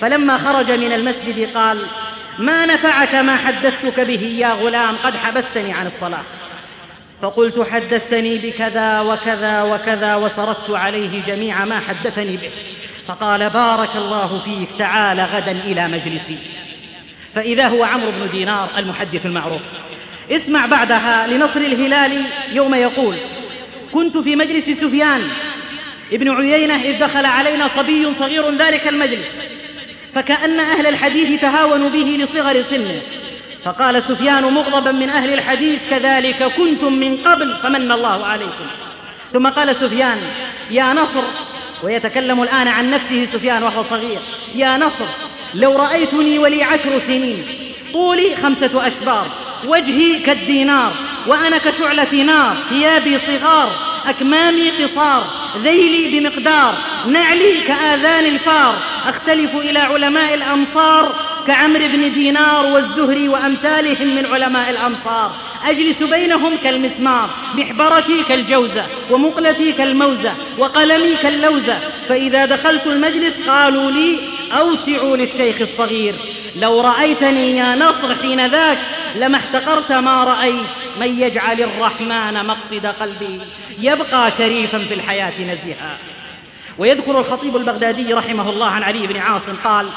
فلما خرج من المسجد قال ما نفعك ما حدثتك به يا غلام؟ قد حبستني عن الصلاة. فقلت حدثتني بكذا وكذا وكذا وسردت عليه جميع ما حدثني به. فقال بارك الله فيك تعال غدا إلى مجلسي. فإذا هو عمرو بن دينار المحدث المعروف. اسمع بعدها لنصر الهلال يوم يقول كنت في مجلس سفيان. ابن عيينة إذ دخل علينا صبي صغير ذلك المجلس. فكأن أهل الحديث تهاونوا به لصغر سنه. فقال سفيان مغضبا من أهل الحديث كذلك كنتم من قبل فمن الله عليكم. ثم قال سفيان يا نصر ويتكلم الآن عن نفسه سفيان وهو صغير. يا نصر لو رأيتني ولي عشر سنين طولي خمسة أشبار وجهي كالدينار وأنا كشعلة نار ثيابي صغار أكمامي قصار ذيلي بمقدار نعلي كآذان الفار أختلف إلى علماء الأمصار كعمر بن دينار والزهري وأمثالهم من علماء الأمصار أجلس بينهم كالمسمار محبرتي كالجوزة ومقلتي كالموزة وقلمي كاللوزة. فإذا دخلت المجلس قالوا لي أوسعوا للشيخ الصغير. لو رأيتني يا نصر حين ذاك لما احتقرت ما رأيت. من يجعل الرحمن مقصد قلبه يبقى شريفا في الحياة نزيها ويذكر الخطيب البغدادي رحمه الله عن علي بن عاصم قال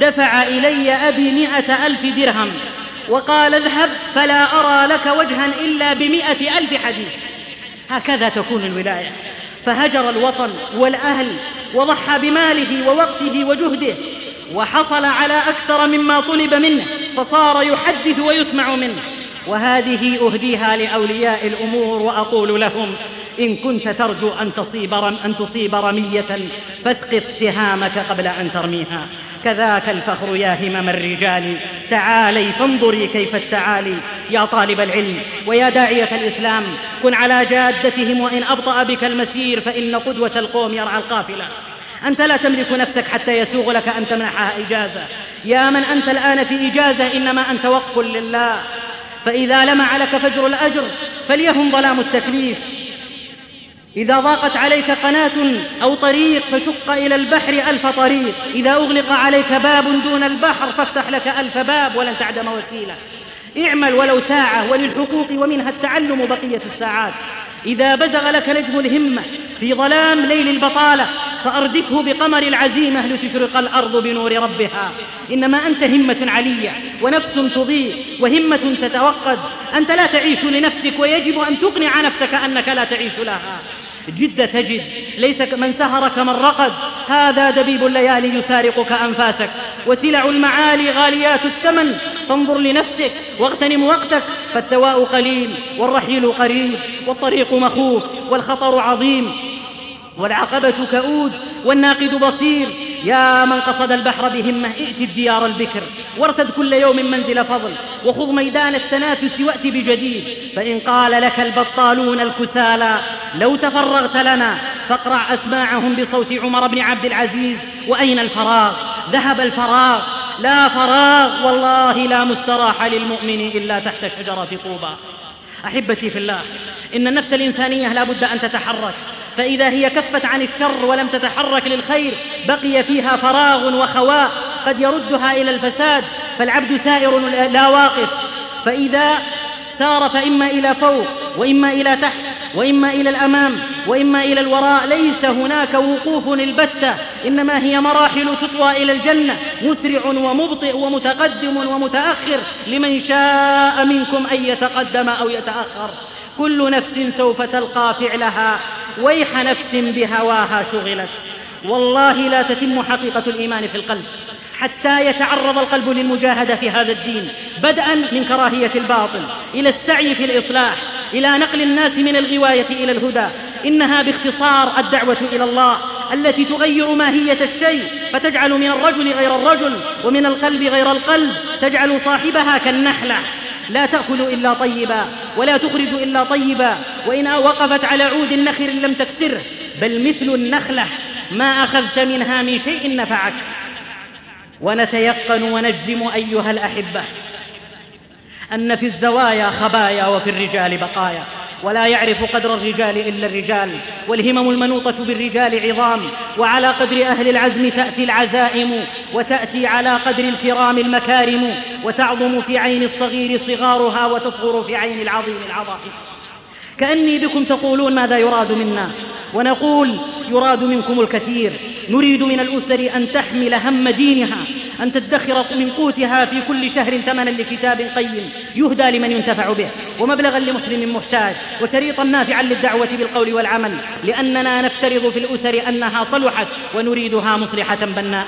دفع إلي أبي مئة ألف درهم وقال اذهب فلا أرى لك وجها إلا بمئة ألف حديث. هكذا تكون الولاية. فهجر الوطن والأهل وضحى بماله ووقته وجهده وحصل على أكثر مما طلب منه فصار يحدث ويسمع منه. وهذه أهديها لأولياء الأمور وأقول لهم إن كنت ترجو أن تصيب, رم أن تصيب رمية فاثقف سهامك قبل أن ترميها. كذاك الفخر يا همم الرجال. تعالي فانظري كيف التعالي. يا طالب العلم ويا داعية الإسلام كن على جادتهم وإن أبطأ بك المسير فإن قدوة القوم يرعى القافلة. أنت لا تملك نفسك حتى يسوغ لك أن تمنحها إجازة. يا من أنت الآن في إجازة إنما أنت وقف لله. فإذا لمع لك فجر الأجر فليهم ظلام التكليف. إذا ضاقت عليك قناة أو طريق فشق إلى البحر ألف طريق. إذا أغلق عليك باب دون البحر فافتح لك ألف باب ولن تعدم وسيلة. اعمل ولو ساعة وللحقوق ومنها التعلم بقية الساعات. إذا بزغ لك نجم الهمة في ظلام ليل البطالة فأردفه بقمر العزيمة لتشرق الأرض بنور ربها. إنما أنت همة علية ونفس تضيء وهمة تتوقد. أنت لا تعيش لنفسك ويجب أن تقنع نفسك أنك لا تعيش لها. جد تجد ليس من سهر كمن رقد. هذا دبيب الليالي يسارقك أنفاسك. وسلع المعالي غاليات الثمن. فانظر لنفسك واغتنم وقتك. فالثواء قليل والرحيل قريب والطريق مخوف والخطر عظيم. والعقبة كؤود والناقد بصير. يا من قصد البحر بهمة ائت الديار البكر. وارتد كل يوم منزل فضل. وخذ ميدان التنافس وأت بجديد. فإن قال لك البطالون الكسالى لو تفرغت لنا فاقرع أسماعهم بصوت عمر بن عبد العزيز. وأين الفراغ؟ ذهب الفراغ. لا فراغ والله لا مستراح للمؤمن إلا تحت شجرة طوبى. أحبتي في الله إن النفس الإنسانية لا بد أن تتحرك. فإذا هي كفت عن الشر ولم تتحرك للخير بقي فيها فراغ وخواء قد يردها إلى الفساد. فالعبد سائر لا واقف. فإذا سار فإما إلى فوق وإما إلى تحت وإما إلى الأمام وإما إلى الوراء ليس هناك وقوف البتة إنما هي مراحل تطوى إلى الجنة مسرع ومبطئ ومتقدم ومتأخر لمن شاء منكم أن يتقدم أو يتأخر. كل نفس سوف تلقى فعلها ويح نفس بهواها شغلت. والله لا تتم حقيقة الإيمان في القلب حتى يتعرض القلب للمجاهدة في هذا الدين بدءا من كراهية الباطل إلى السعي في الإصلاح. إلى نقل الناس من الغواية إلى الهدى. إنها باختصار الدعوة إلى الله التي تغير ماهية الشيء فتجعل من الرجل غير الرجل ومن القلب غير القلب تجعل صاحبها كالنحلة. لا تأكل إلا طيبا ولا تخرج إلا طيبا وإن وقفت على عود نخر لم تكسره بل مثل النخلة ما أخذت منها من شيء نفعك. ونتيقن ونجزم أيها الأحبة. أن في الزوايا خبايا وفي الرجال بقايا. ولا يعرف قدر الرجال إلا الرجال. والهمم المنوطة بالرجال عظام. وعلى قدر أهل العزم تأتي العزائم. وتأتي على قدر الكرام المكارم. وتعظم في عين الصغير صغارها وتصغر في عين العظيم العظائم. كأني بكم تقولون ماذا يراد منا. ونقول يراد منكم الكثير. نريد من الأسر أن تحمل هم دينها أن تدخر من قوتها في كل شهر ثمنا لكتاب قيم يهدى لمن ينتفع به ومبلغا لمسلم محتاج وشريطا نافعا للدعوة بالقول والعمل لأننا نفترض في الأسر أنها صلحت ونريدها مصلحة بناء.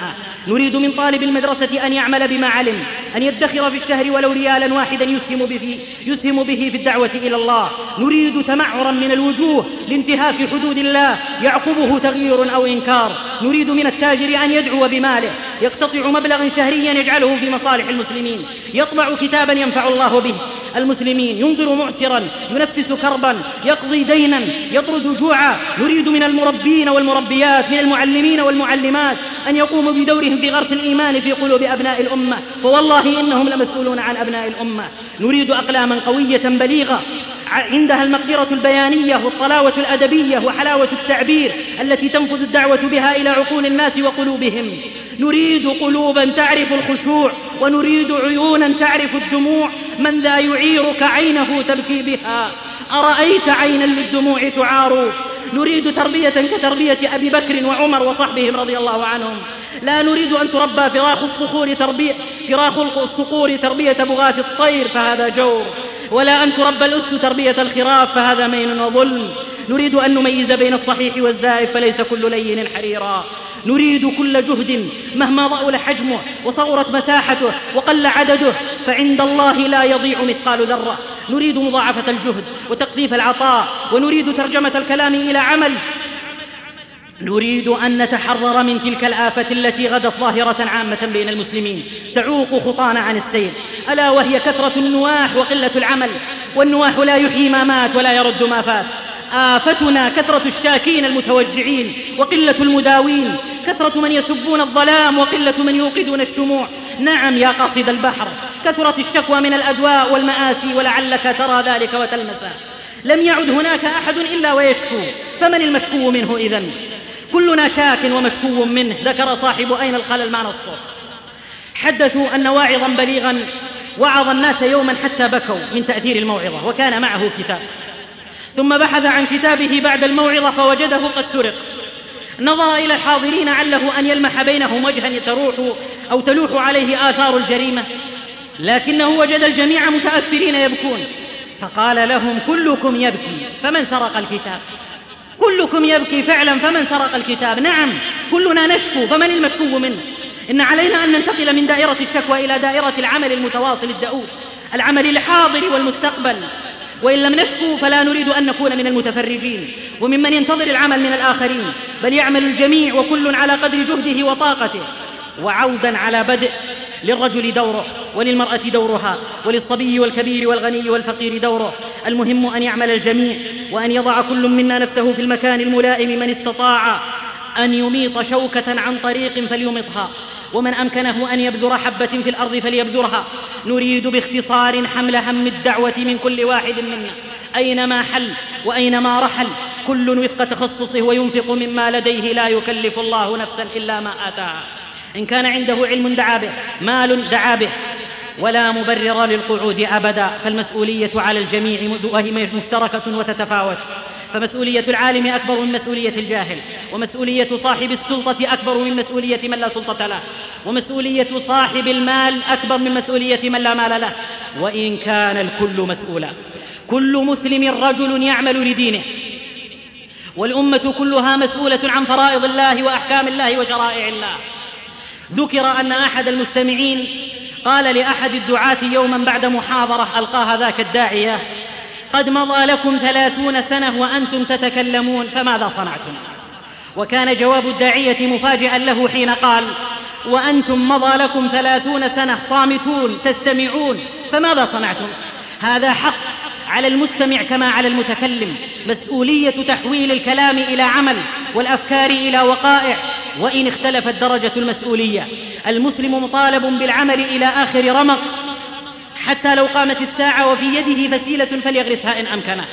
نريد من طالب المدرسة أن يعمل بما علم أن يدخر في الشهر ولو ريالا واحدا يسهم به, يسهم به في الدعوة إلى الله. نريد تمعرا من الوجوه لانتهاك حدود الله يعقبه تغيير أو إنكار. نريد من التاجر أن يدعو بماله. يقتطع مبلغا شهريا يجعله في مصالح المسلمين. يطبع كتابا ينفع الله به. المسلمين ينظر معسرا ينفس كربا يقضي دينا يطرد جوعا. نريد من المربين والمربيات من المعلمين والمعلمات أن يقوموا بدورهم في غرس الإيمان في قلوب أبناء الأمة. فوالله إنهم لمسؤولون عن أبناء الأمة. نريد أقلاما قوية بليغة. عندها المقدرة البيانية والطلاوة الأدبية وحلاوة التعبير التي تنفذ الدعوة بها إلى عقول الناس وقلوبهم. نريد قلوبا تعرف الخشوع ونريد عيونا تعرف الدموع. من ذا يعيرك عينه تبكي بها؟ أرأيت عينا للدموع تعار؟ نريد تربية كتربية أبي بكر وعمر وصحبهم رضي الله عنهم. لا نريد أن تربى فراخ الصخور تربية فراخ الصقور تربية بغاث الطير فهذا جور. ولا أن تربى الأسد تربية الخراف فهذا مين وظلم. نريد أن نميز بين الصحيح والزائف فليس كل لين حريرا. نريد كل جهد مهما ضأل حجمه وصغرت مساحته وقل عدده فعند الله لا يضيع مثقال ذرة. نريد مضاعفة الجهد وتقذيف العطاء ونريد ترجمة الكلام إلى عمل. نريد أن نتحرر من تلك الآفة التي غدت ظاهرة عامة بين المسلمين. تعوق خطانا عن السير. ألا وهي كثرة النواح وقلة العمل. والنواح لا يحيي ما مات ولا يرد ما فات. آفتنا كثرة الشاكين المتوجعين وقلة المداوين. كثرة من يسبون الظلام وقلة من يوقدون الشموع. نعم يا قاصد البحر. كثرت الشكوى من الأدواء والمآسي ولعلك ترى ذلك وتلمسه لم يعد هناك أحد إلا ويشكو. فمن المشكو منه إذن؟ كلنا شاك ومشكو منه ذكر صاحب أين الخلل ما نصه حدثوا أن واعظا بليغا وعظ الناس يوما حتى بكوا من تأثير الموعظة وكان معه كتاب. ثم بحث عن كتابه بعد الموعظة فوجده قد سرق. نظر إلى الحاضرين عله أن يلمح بينهم وجها تروح أو تلوح عليه آثار الجريمة. لكنه وجد الجميع متأثرين يبكون. فقال لهم كلكم يبكي فمن سرق الكتاب؟ كلكم يبكي فعلا فمن سرق الكتاب. نعم كلنا نشكو فمن المشكو منه؟ إن علينا أن ننتقل من دائرة الشكوى إلى دائرة العمل المتواصل الدؤوب العمل الحاضر والمستقبل. وإن لم نشكو فلا نريد أن نكون من المتفرجين. وممن ينتظر العمل من الآخرين بل يعمل الجميع وكل على قدر جهده وطاقته. وعودا على بدء للرجل دوره وللمرأة دورها وللصبي والكبير والغني والفقير دوره. المهم أن يعمل الجميع وأن يضع كل منا نفسه في المكان الملائم من استطاع. أن يميط شوكة عن طريق فليمطها. ومن أمكنه أن يبذر حبة في الأرض فليبذرها. نريد باختصار حمل هم الدعوة من كل واحد منا. أينما حل وأينما رحل كل وفق تخصصه وينفق مما لديه لا يكلف الله نفسا إلا ما آتاها. إن كان عنده علم دعا به مال دعا به ولا مبرر للقعود أبدا فالمسؤولية على الجميع وهي مشتركة وتتفاوت. فمسؤولية العالم أكبر من مسؤولية الجاهل ومسؤولية صاحب السلطة أكبر من مسؤولية من لا سلطة له ومسؤولية صاحب المال أكبر من مسؤولية من لا مال له. وإن كان الكل مسؤولا كل مسلم رجل يعمل لدينه. والأمة كلها مسؤولة عن فرائض الله وأحكام الله وشرائع الله. ذكر أن أحد المستمعين قال لأحد الدعاة يوما بعد محاضرة ألقاها ذاك الداعية قد مضى لكم ثلاثون سنة وأنتم تتكلمون فماذا صنعتم؟ وكان جواب الداعية مفاجئا له حين قال وأنتم مضى لكم ثلاثون سنة صامتون تستمعون فماذا صنعتم؟ هذا حق على المستمع كما على المتكلم مسؤولية تحويل الكلام إلى عمل والأفكار إلى وقائع. وإن اختلفت درجة المسؤولية. المسلم مطالب بالعمل إلى آخر رمق. حتى لو قامت الساعة وفي يده فسيلة فليغرسها إن أمكنه.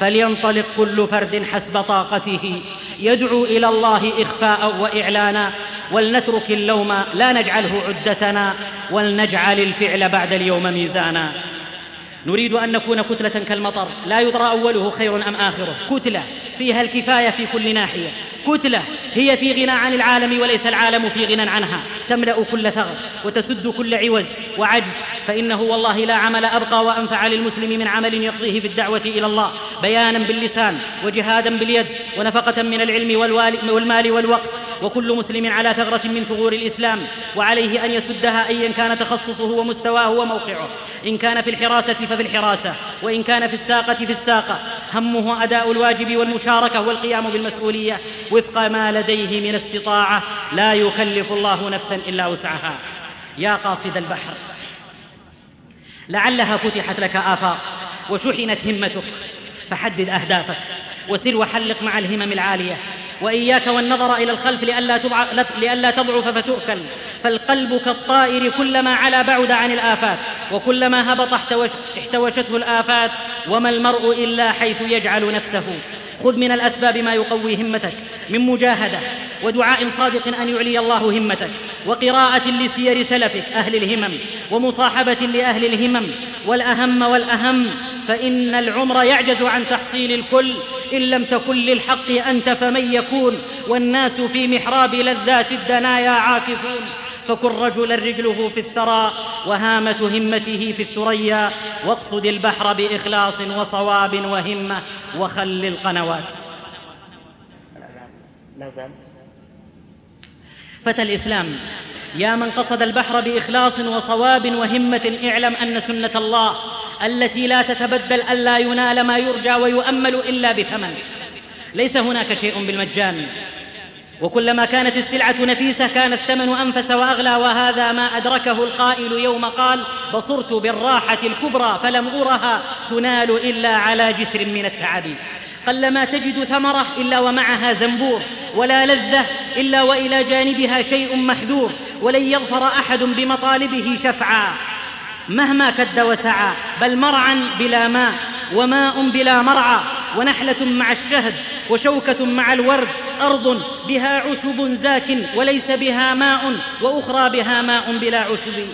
فلينطلق كل فرد حسب طاقته. يدعو إلى الله إخفاء وإعلانا. ولنترك اللوم لا نجعله عدتنا. ولنجعل الفعل بعد اليوم ميزانا. نريد أن نكون كتلة كالمطر. لا يدرى أوله خير أم آخره. كتلة فيها الكفاية في كل ناحية. كتلة هي في غنى عن العالم وليس العالم في غنى عنها تملأ كل ثغر وتسد كل عوز وعجز. فإنه والله لا عمل أبقى وأنفع للمسلم من عمل يقضيه في الدعوة إلى الله بيانا باللسان وجهادا باليد ونفقة من العلم والمال والوقت. وكل مسلم على ثغرة من ثغور الإسلام وعليه أن يسدها أيا كان تخصصه ومستواه وموقعه. إن كان في الحراسة ففي الحراسة وإن كان في الساقة في الساقة. همه أداء الواجب والمشاركة والقيام بالمسؤولية. وفق ما لديه من استطاعة لا يكلف الله نفسا إلا وسعها. يا قاصد البحر. لعلها فتحت لك آفاق وشحنت همتك. فحدد أهدافك وسر وحلق مع الهمم العالية. وإياك والنظر إلى الخلف لئلا, لئلا تضعف فتؤكل. فالقلب كالطائر كلما علا بعد عن الآفات. وكلما هبط احتوشته الآفات. وما المرء إلا حيث يجعل نفسه. خذ من الأسباب ما يقوي همتك من مجاهدة ودعاء صادق أن يعلي الله همتك وقراءة لسير سلفك أهل الهمم ومصاحبة لأهل الهمم والأهم والأهم فإن العمر يعجز عن تحصيل الكل إن لم تكن للحق أنت فمن يكون والناس في محراب لذات الدنايا عاكفون. فكن رجلا رجله في الثرى وهامة همته في الثريا واقصد البحر بإخلاص وصواب وهمة وخل القنوات. فتى الإسلام يا من قصد البحر بإخلاص وصواب وهمة اعلم أن سنة الله التي لا تتبدل ألا ينال ما يرجى ويؤمل إلا بثمن. ليس هناك شيء بالمجان. وكلما كانت السلعة نفيسة كان الثمن أنفس وأغلى وهذا ما أدركه القائل يوم قال بصرت بالراحة الكبرى فلم أرها تنال إلا على جسر من التعب قلما تجد ثمرة إلا ومعها زنبور ولا لذة إلا وإلى جانبها شيء محذور ولن يظفر أحد بمطالبه شفعا. مهما كد وسعى بل مرعا بلا ماء وماء بلا مرعى. ونحلة مع الشهد وشوكة مع الورد أرض بها عشب زاك وليس بها ماء وأخرى بها ماء بلا عشب.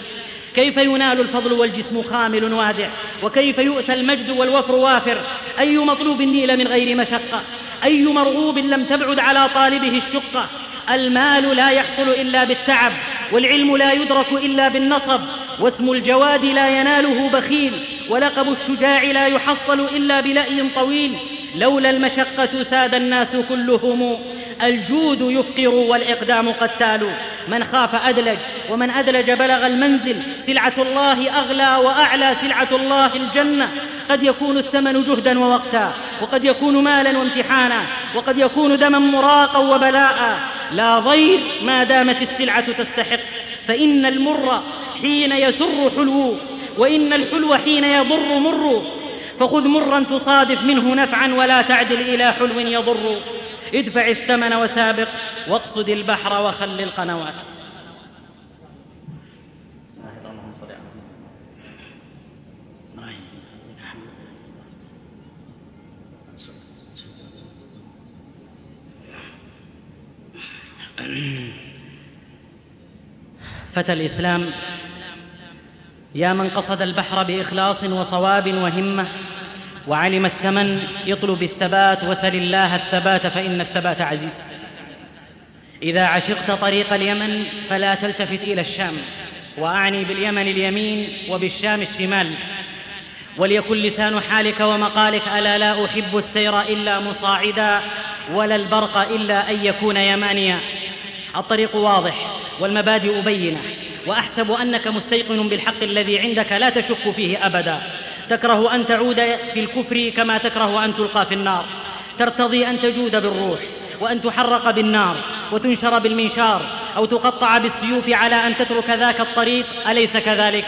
كيف ينال الفضل والجسم خامل وادع؟ وكيف يؤتى المجد والوفر وافر؟ أي مطلوب نيل من غير مشقة؟ أي مرغوب لم تبعد على طالبه الشقة؟ المال لا يحصل إلا بالتعب والعلم لا يدرك إلا بالنصب واسم الجواد لا يناله بخيل ولقب الشجاع لا يحصل إلا بلأي طويل. لولا المشقة ساد الناس كلهم الجود يفقر والإقدام قتال من خاف أدلج ومن أدلج بلغ المنزل. سلعة الله أغلى وأعلى سلعة الله الجنة. قد يكون الثمن جهدا ووقتا وقد يكون مالا وامتحانا وقد يكون دما مراقا وبلاء. لا ضير ما دامت السلعة تستحق. فإن المر حين يسر حلو وإن الحلو حين يضر مر. فخذ مرا تصادف منه نفعا ولا تعدل إلى حلو يضر. ادفع الثمن وسابق واقصد البحر وخل القنوات. فتى الإسلام يا من قصد البحر بإخلاص وصواب وهمة وعلم الثمن اطلب الثبات وسل الله الثبات فإن الثبات عزيز. إذا عشقت طريق اليمن فلا تلتفت إلى الشام وأعني باليمن اليمين وبالشام الشمال. وليكن لسان حالك ومقالك ألا لا أحب السير إلا مصاعدا ولا البرق إلا أن يكون يمانيا. الطريق واضح والمبادئ بينة وأحسب أنك مستيقن بالحق الذي عندك لا تشك فيه أبدا. تكره أن تعود في الكفر كما تكره أن تلقى في النار. ترتضي أن تجود بالروح وأن تحرق بالنار وتنشر بالمنشار أو تقطع بالسيوف على أن تترك ذاك الطريق. أليس كذلك؟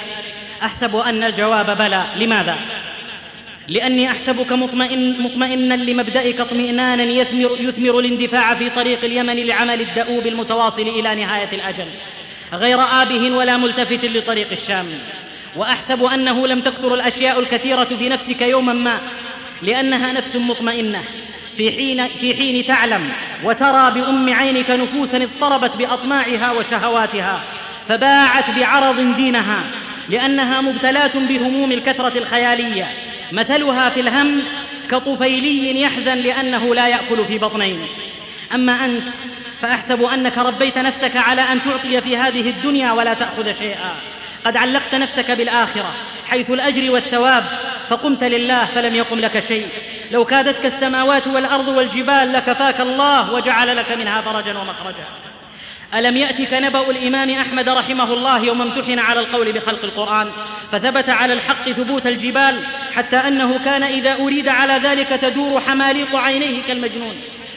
أحسب أن الجواب بلى. لماذا؟ لأني أحسبك مطمئن مطمئنا لمبدئك اطمئنانا يثمر, يثمر الاندفاع في طريق اليمن لعمل الدؤوب المتواصل إلى نهاية الأجل. غير آبه ولا ملتفت لطريق الشام. وأحسب أنه لم تكثر الأشياء الكثيرة في نفسك يوما ما لأنها نفس مطمئنة. في حين, في حين تعلم وترى بأم عينك نفوسا اضطربت بأطماعها وشهواتها فباعت بعرض دينها لأنها مبتلاة بهموم الكثرة الخيالية. مثلها في الهم كطفيلي يحزن لأنه لا يأكل في بطنين. أما أنت فأحسب أنك ربيت نفسك على أن تعطي في هذه الدنيا ولا تأخذ شيئا. قد علقت نفسك بالآخرة حيث الأجر والثواب فقمت لله فلم يقم لك شيء. لو كادتك السماوات والأرض والجبال لكفاك الله وجعل لك منها فرجا ومخرجا. ألم يأتك نبأ الإمام أحمد رحمه الله يوم امتحن على القول بخلق القرآن فثبت على الحق ثبوت الجبال حتى أنه كان إذا أريد على ذلك تدور حماليق عينيه كالمجنون.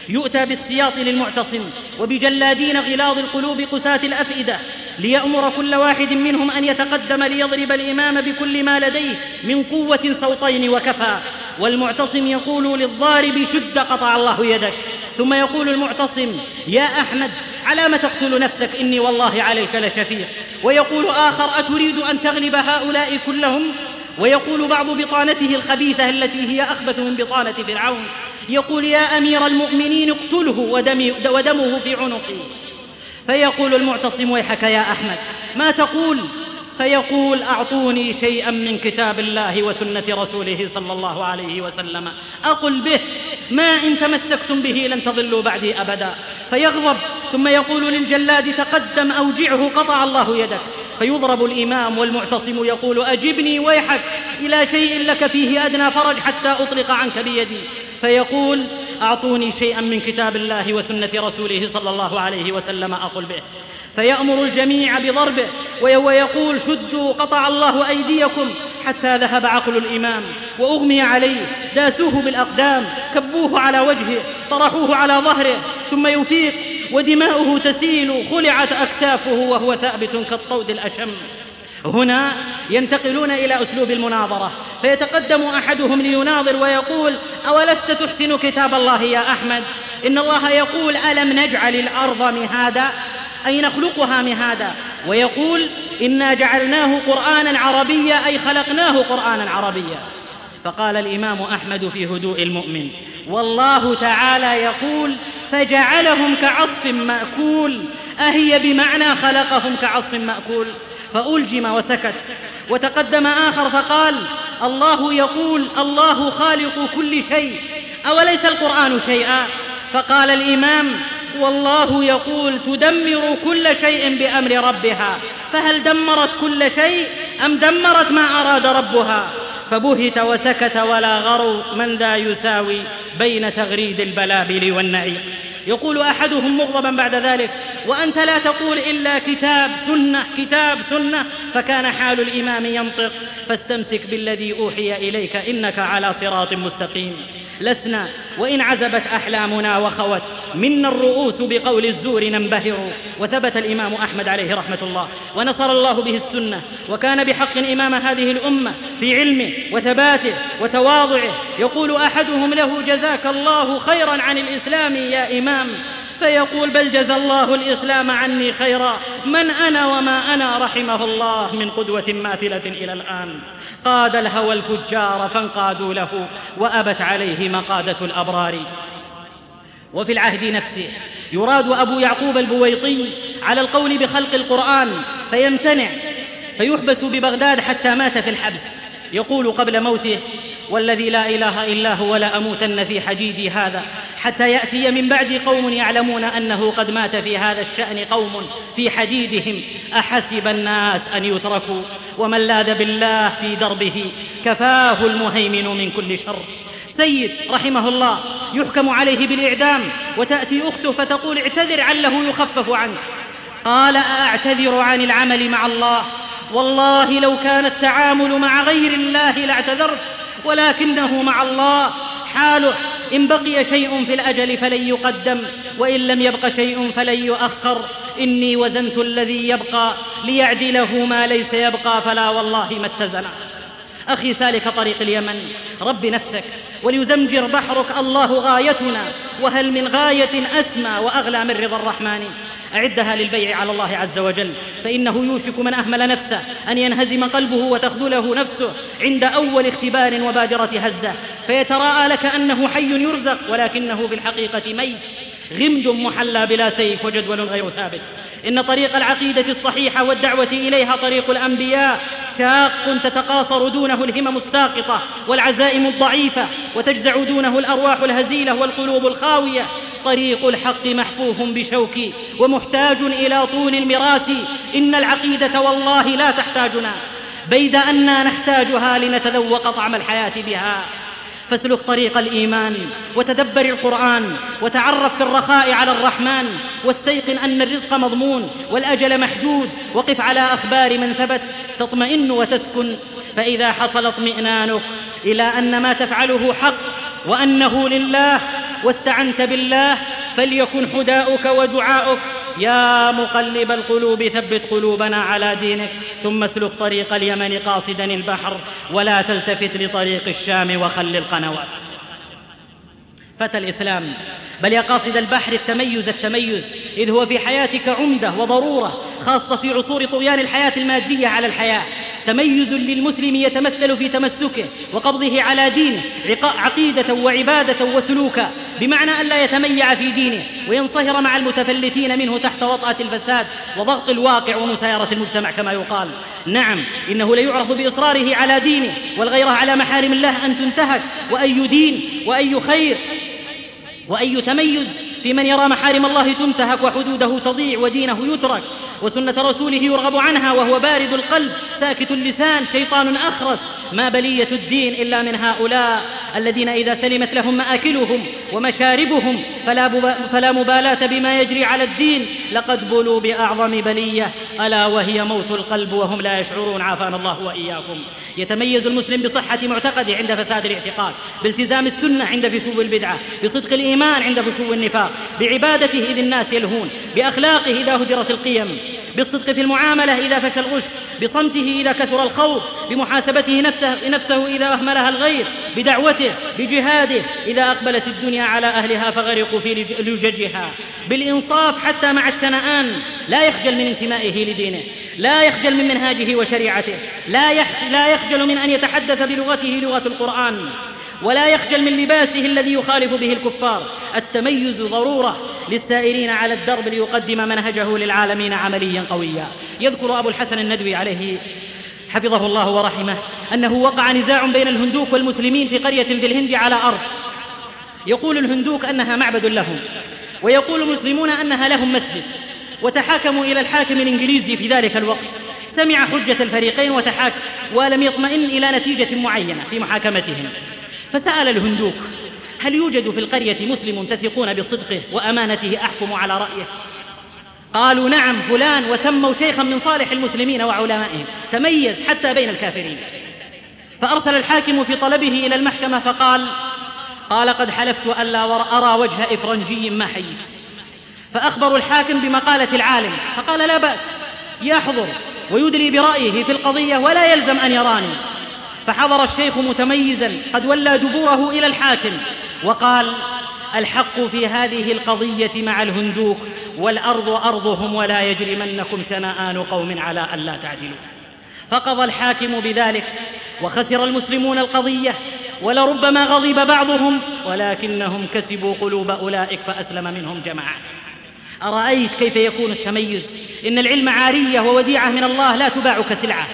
يؤتى بالسياط للمعتصم وبجلادين غلاظ القلوب قساة الأفئدة ليأمر كل واحد منهم أن يتقدم ليضرب الإمام بكل ما لديه من قوة صوتين وكفى. والمعتصم يقول للضارب شد قطع الله يدك ثم يقول المعتصم يا أحمد على ما تقتل نفسك؟ إني والله عليك لشفيق ويقول آخر أتريد أن تغلب هؤلاء كلهم؟ ويقول بعض بطانته الخبيثة التي هي أخبث من بطانة فرعون. يقول يا أمير المؤمنين اقتله ودمه في عنقي. فيقول المعتصم ويحك يا أحمد ما تقول؟ فيقول أعطوني شيئا من كتاب الله وسنة رسوله صلى الله عليه وسلم. أقل به ما إن تمسكتم به لن تضلوا بعدي أبدا. فيغضب ثم يقول للجلاد تقدم أوجعه قطع الله يدك. فيضرب الإمام والمعتصم يقول أجبني ويحك إلى شيء لك فيه أدنى فرج حتى أطلق عنك بيدي. فيقول أعطوني شيئا من كتاب الله وسنة رسوله صلى الله عليه وسلم أقل به. فيأمر الجميع بضربه ويقول شدوا قطع الله أيديكم حتى ذهب عقل الإمام وأغمي عليه داسوه بالأقدام كبوه على وجهه طرحوه على ظهره ثم يفيق. ودماؤه تسيل خلعت أكتافه وهو ثابت كالطود الأشم. هنا ينتقلون إلى أسلوب المناظرة. فيتقدم أحدهم ليناظر ويقول أولست تحسن كتاب الله يا أحمد؟ إن الله يقول ألم نجعل الأرض مهادا؟ أي نخلقها مهادا؟ ويقول إنا جعلناه قرآنا عربيا أي خلقناه قرآنا عربيا. فقال الإمام أحمد في هدوء المؤمن والله تعالى يقول فجعلهم كعصف مأكول. أهي بمعنى خلقهم كعصف مأكول. فألجم وسكت. وتقدم آخر فقال الله يقول الله خالق كل شيء. أوليس القرآن شيئا؟ فقال الإمام والله يقول تدمر كل شيء بأمر ربها. فهل دمرت كل شيء أم دمرت ما أراد ربها؟ فبهت وسكت ولا غرو من ذا يساوي بين تغريد البلابل والنعيم يقول أحدهم مغضبا بعد ذلك وأنت لا تقول إلا كتاب سنة كتاب سنة فكان حال الإمام ينطق. فاستمسك بالذي أوحي إليك إنك على صراط مستقيم. لسنا وإن عزبت أحلامنا وخوت منا الرؤوس بقول الزور ننبهر. وثبت الإمام أحمد عليه رحمة الله ونصر الله به السنة. وكان بحق إمام هذه الأمة في علمه وثباته وتواضعه. يقول أحدهم له جزاك الله خيرا عن الإسلام يا إمام. فيقول بل جزى الله الإسلام عني خيرا. من أنا وما أنا رحمه الله من قدوة ماثلة إلى الآن. قاد الهوى الفجار فانقادوا له وأبت عليه مقادة الأبرار. وفي العهد نفسه يراد أبو يعقوب البويطي على القول بخلق القرآن فيمتنع فيحبس ببغداد حتى مات في الحبس. يقول قبل موته والذي لا إله إلا هو لاموتن في حديدي هذا حتى يأتي من بعدي قوم يعلمون أنه قد مات في هذا الشأن قوم في حديدهم. أحسب الناس أن يتركوا ومن لاذ بالله في دربه كفاه المهيمن من كل شر. سيد رحمه الله يحكم عليه بالإعدام وتأتي أخته فتقول اعتذر عله يخفف عنك قال اعتذر عن العمل مع الله؟ والله لو كان التعامل مع غير الله لاعتذرت ولكنه مع الله. حاله إن بقي شيء في الأجل فلن يقدم وإن لم يبق شيء فلن يؤخر. إني وزنت الذي يبقى ليعدله ما ليس يبقى فلا والله ما اتزنا أخي سالك طريق اليمن. رب نفسك وليزمجر بحرك الله غايتنا. وهل من غاية أسمى وأغلى من رضا الرحمن؟ أعدها للبيع على الله عز وجل. فإنه يوشك من أهمل نفسه أن ينهزم قلبه وتخذله نفسه عند أول اختبار وبادرة هزة. فيتراءى لك أنه حي يرزق ولكنه في الحقيقة ميت. غمد محلى بلا سيف وجدول غير ثابت. إن طريق العقيدة الصحيحة والدعوة إليها طريق الأنبياء شاق تتقاصر دونه الهمم الساقطة والعزائم الضعيفة وتجزع دونه الأرواح الهزيلة والقلوب الخاوية. طريق الحق محفوف بشوك ومحتاج إلى طول المراس إن العقيدة والله لا تحتاجنا. بيد أنا نحتاجها لنتذوق طعم الحياة بها. فاسلك طريق الإيمان وتدبر القرآن وتعرف في الرخاء على الرحمن واستيقن أن الرزق مضمون والأجل محدود. وقف على أخبار من ثبت تطمئن وتسكن. فإذا حصل اطمئنانك إلى أن ما تفعله حق وأنه لله واستعنت بالله فليكن حداؤك ودعاؤك. يا مقلب القلوب ثبت قلوبنا على دينك ثم اسلك طريق اليمن قاصدا البحر ولا تلتفت لطريق الشام وخل القنوات. فتى الإسلام. بل يا قاصد البحر التميز التميز. إذ هو في حياتك عمدة وضرورة خاصة في عصور طغيان الحياة المادية على الحياة. تميز للمسلم يتمثل في تمسكه وقبضه على دينه عقيدة وعبادة وسلوكا بمعنى أن لا يتميع في دينه وينصهر مع المتفلتين منه تحت وطأة الفساد وضغط الواقع ومسايرة المجتمع كما يقال. نعم إنه ليعرف بإصراره على دينه والغيرة على محارم الله أن تنتهك وأي دين وأي خير وأي تميز في من يرى محارم الله تنتهك وحدوده تضيع ودينه يترك وسنة رسوله يرغب عنها وهو بارد القلب ساكت اللسان شيطان أخرس. ما بلية الدين إلا من هؤلاء الذين إذا سلمت لهم مآكلهم ومشاربهم فلا, فلا مبالاة بما يجري على الدين. لقد بلوا بأعظم بلية ألا وهي موت القلب وهم لا يشعرون. عافانا الله وإياكم. يتميز المسلم بصحة معتقده عند فساد الاعتقاد بالتزام السنة عند فشو البدعة بصدق الإيمان عند فشو النفاق. بعبادته إذ الناس يلهون بأخلاقه إذا هدرت القيم بالصدق في المعاملة إذا فشى الغش بصمته إذا كثر الخوف بمحاسبته نفسه, نفسه إذا أهملها الغير بدعوته بجهاده إذا أقبلت الدنيا على أهلها فغرقوا في لججها. بالإنصاف حتى مع الشنآن لا يخجل من انتمائه لدينه لا يخجل من منهاجه وشريعته لا, لا يخجل من أن يتحدث بلغته لغة القرآن ولا يخجل من لباسه الذي يخالف به الكفار. التميز ضروره للسائرين على الدرب ليقدم منهجه للعالمين عمليا قويا. يذكر أبو الحسن الندوي عليه حفظه الله ورحمه أنه وقع نزاع بين الهندوك والمسلمين في قرية في الهند على أرض. يقول الهندوك أنها معبد لهم ويقول المسلمون أنها لهم مسجد وتحاكموا إلى الحاكم الإنجليزي في ذلك الوقت. سمع حجة الفريقين وتحاكم ولم يطمئن إلى نتيجة معينة في محاكمتهم. فسأل الهندوك هل يوجد في القرية مسلم تثقون بصدقه وأمانته أحكم على رأيه؟ قالوا نعم فلان وسموا شيخا من صالح المسلمين وعلمائهم. تميز حتى بين الكافرين. فأرسل الحاكم في طلبه إلى المحكمة فقال قال قد حلفت ألا أرى وجه إفرنجي ما حييت. فأخبروا الحاكم بمقالة العالم. فقال لا بأس يحضر ويدلي برأيه في القضية ولا يلزم أن يراني. فحضر الشيخ متميزا قد ولى دبوره إلى الحاكم. وقال الحق في هذه القضية مع الهندوك والأرض أرضهم ولا يجرمنكم شنآن قوم على ألا تعدلوا. فقضى الحاكم بذلك وخسر المسلمون القضية ولربما غضب بعضهم ولكنهم كسبوا قلوب أولئك فأسلم منهم جماعة. أرأيت كيف يكون التميز؟ إن العلم عارية ووديعة من الله لا تباع كسلعه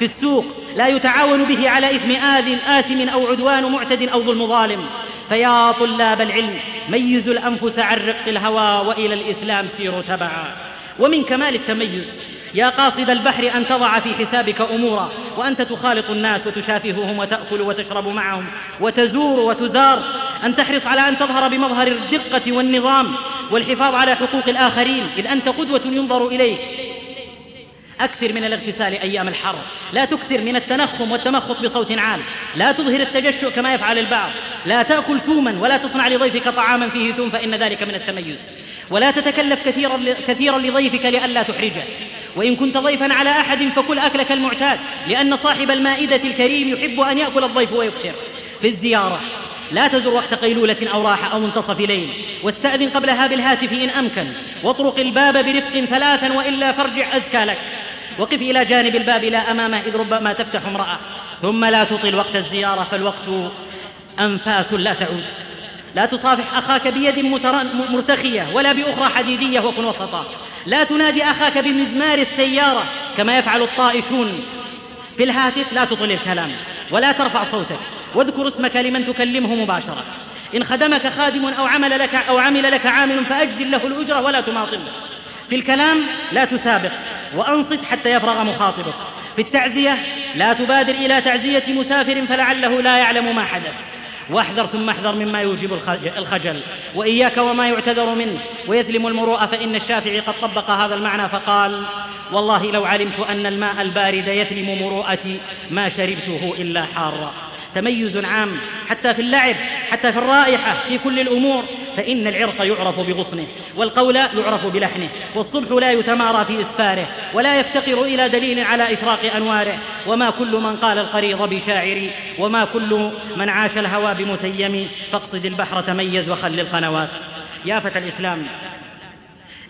في السوق لا يتعاون به على إثم آذ آثم أو عدوان معتد أو ظلم ظالم. فيا طلاب العلم ميزوا الأنفس عن رق الهوى وإلى الإسلام سيروا تبعا. ومن كمال التميز يا قاصد البحر أن تضع في حسابك أمورا وأنت تخالط الناس وتشافههم وتأكل وتشرب معهم وتزور وتزار. أن تحرص على أن تظهر بمظهر الدقة والنظام والحفاظ على حقوق الآخرين. إذ أنت قدوة ينظر إليك. أكثر من الاغتسال أيام الحر. لا تكثر من التنخم والتمخط بصوت عال. لا تظهر التجشؤ كما يفعل البعض. لا تأكل ثوما ولا تصنع لضيفك طعاما فيه ثوم فإن ذلك من التميز. ولا تتكلف كثيرا كثيرا لضيفك لئلا تحرجه. وإن كنت ضيفا على أحد فكل أكلك المعتاد لأن صاحب المائدة الكريم يحب أن يأكل الضيف ويكثر في الزيارة لا تزر وقت قيلولة أو راحة أو منتصف ليل. واستأذن قبلها بالهاتف إن أمكن. واطرق الباب برفق ثلاثا وإلا فارجع أزكى لك. وقف إلى جانب الباب لا أمامه إذ ربما تفتح امرأة. ثم لا تطل وقت الزيارة فالوقت أنفاس لا تعود. لا تصافح أخاك بيد مرتخية ولا بأخرى حديدية وكن وسطا. لا تنادي أخاك بمزمار السيارة كما يفعل الطائشون. في الهاتف لا تطل الكلام ولا ترفع صوتك. واذكر اسمك لمن تكلمه مباشرة. إن خدمك خادم أو عمل لك أو عمل لك عامل فأجزل له الأجرة ولا تماطله في الكلام لا تسابق وأنصت حتى يفرغ مخاطبك. في التعزية لا تبادر إلى تعزية مسافر فلعله لا يعلم ما حدث. واحذر ثم احذر مما يوجب الخجل. وإياك وما يعتذر منه. ويثلم المروءة فإن الشافعي قد طبق هذا المعنى فقال والله لو علمت أن الماء البارد يثلم مروءتي ما شربته إلا حارا تميز عام حتى في اللعب حتى في الرائحة في كل الأمور. فإن العرق يعرف بغصنه والقول يعرف بلحنه والصبح لا يتمارى في إسفاره ولا يفتقر إلى دليل على إشراق أنواره. وما كل من قال القريض بشاعري وما كل من عاش الهوى بمتيم. فاقصد البحر تميز وخل القنوات. يا فتى الإسلام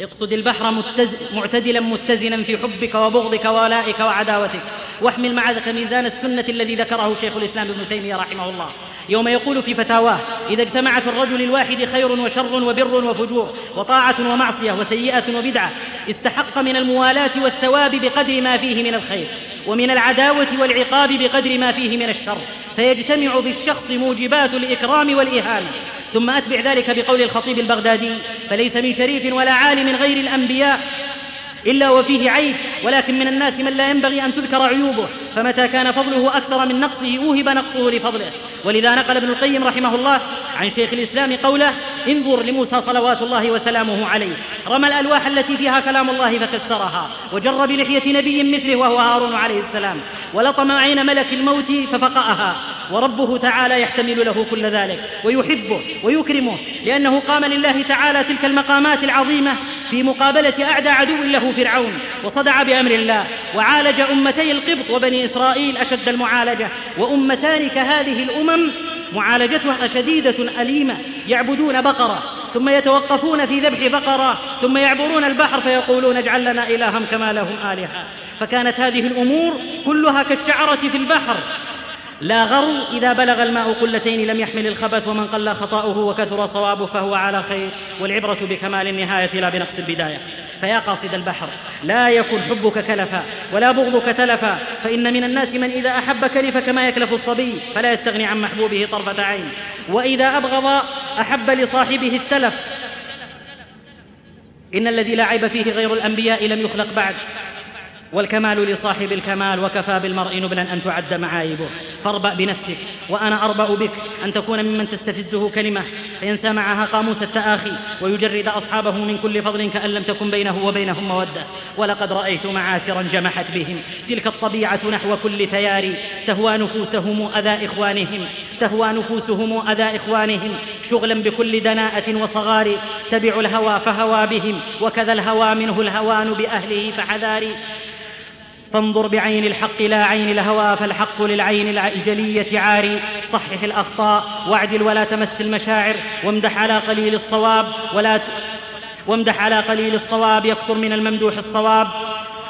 اقصد البحر متز... معتدلا متزنا في حبك وبغضك وولائك وعداوتك. واحمل معك ميزان السنة الذي ذكره شيخ الإسلام ابن تيمية رحمه الله. يوم يقول في فتاواه إذا اجتمع في الرجل الواحد خير وشر وبر وفجور وطاعة ومعصية وسيئة وبدعة استحق من الموالاة والثواب بقدر ما فيه من الخير ومن العداوة والعقاب بقدر ما فيه من الشر فيجتمع بالشخص موجبات الإكرام والإهانة. ثم أتبع ذلك بقول الخطيب البغدادي فليس من شريف ولا عالم غير الأنبياء إلا وفيه عيب ولكن من الناس من لا ينبغي أن تذكر عيوبه فمتى كان فضله أكثر من نقصه أوهب نقصه لفضله. ولذا نقل ابن القيم رحمه الله عن شيخ الإسلام قوله انظر لموسى صلوات الله وسلامه عليه. رمى الألواح التي فيها كلام الله فكسرها وجر بلحية نبي مثله وهو هارون عليه السلام ولطم عين ملك الموت ففقأها. وربه تعالى يحتمل له كل ذلك ويحبه ويكرمه لأنه قام لله تعالى تلك المقامات العظيمة في مقابلة أعدى عدو له فرعون وصدع بأمر الله وعالج أمتي القبط وبني إسرائيل أشد المعالجة وأمتان كهذه الأمم معالجتها شديدة أليمة يعبدون بقرة ثم يتوقفون في ذبح بقرة ثم يعبرون البحر فيقولون اجعل لنا إلها كما لهم آلهة فكانت هذه الأمور كلها كالشعرة في البحر لا غرو إذا بلغ الماء قلتين لم يحمل الخبث ومن قل خطأه وكثر صوابه فهو على خير والعبرة بكمال النهاية لا بنقص البداية. فيا قاصد البحر لا يكن حبك كلفا ولا بغضك تلفا فإن من الناس من إذا أحب كلف كما يكلف الصبي فلا يستغني عن محبوبه طرفة عين. وإذا أبغض أحب لصاحبه التلف. إن الذي لا عيب فيه غير الأنبياء لم يخلق بعد. والكمال لصاحب الكمال وكفى بالمرء نبلا أن تعد معايبه. فاربأ بنفسك وأنا أربأ بك أن تكون ممن تستفزه كلمة. فينسى معها قاموس التآخي ويجرد أصحابه من كل فضل كأن لم تكن بينه وبينهم مودة. ولقد رأيت معاشرا جمحت بهم. تلك الطبيعة نحو كل تيار تهوى نفوسهم أذى إخوانهم. تهوى نفوسهم أذى إخوانهم. شغلا بكل دناءة وصغار. تبع الهوى فهوى بهم. وكذا الهوى منه الهوان بأهله فحذاري فانظر بعين الحق لا عين الهوى فالحق للعين الجلية عاري. صحح الأخطاء واعدل ولا تمس المشاعر. وامدح على قليل الصواب ولا ت... وامدح على قليل الصواب يكثر من الممدوح الصواب.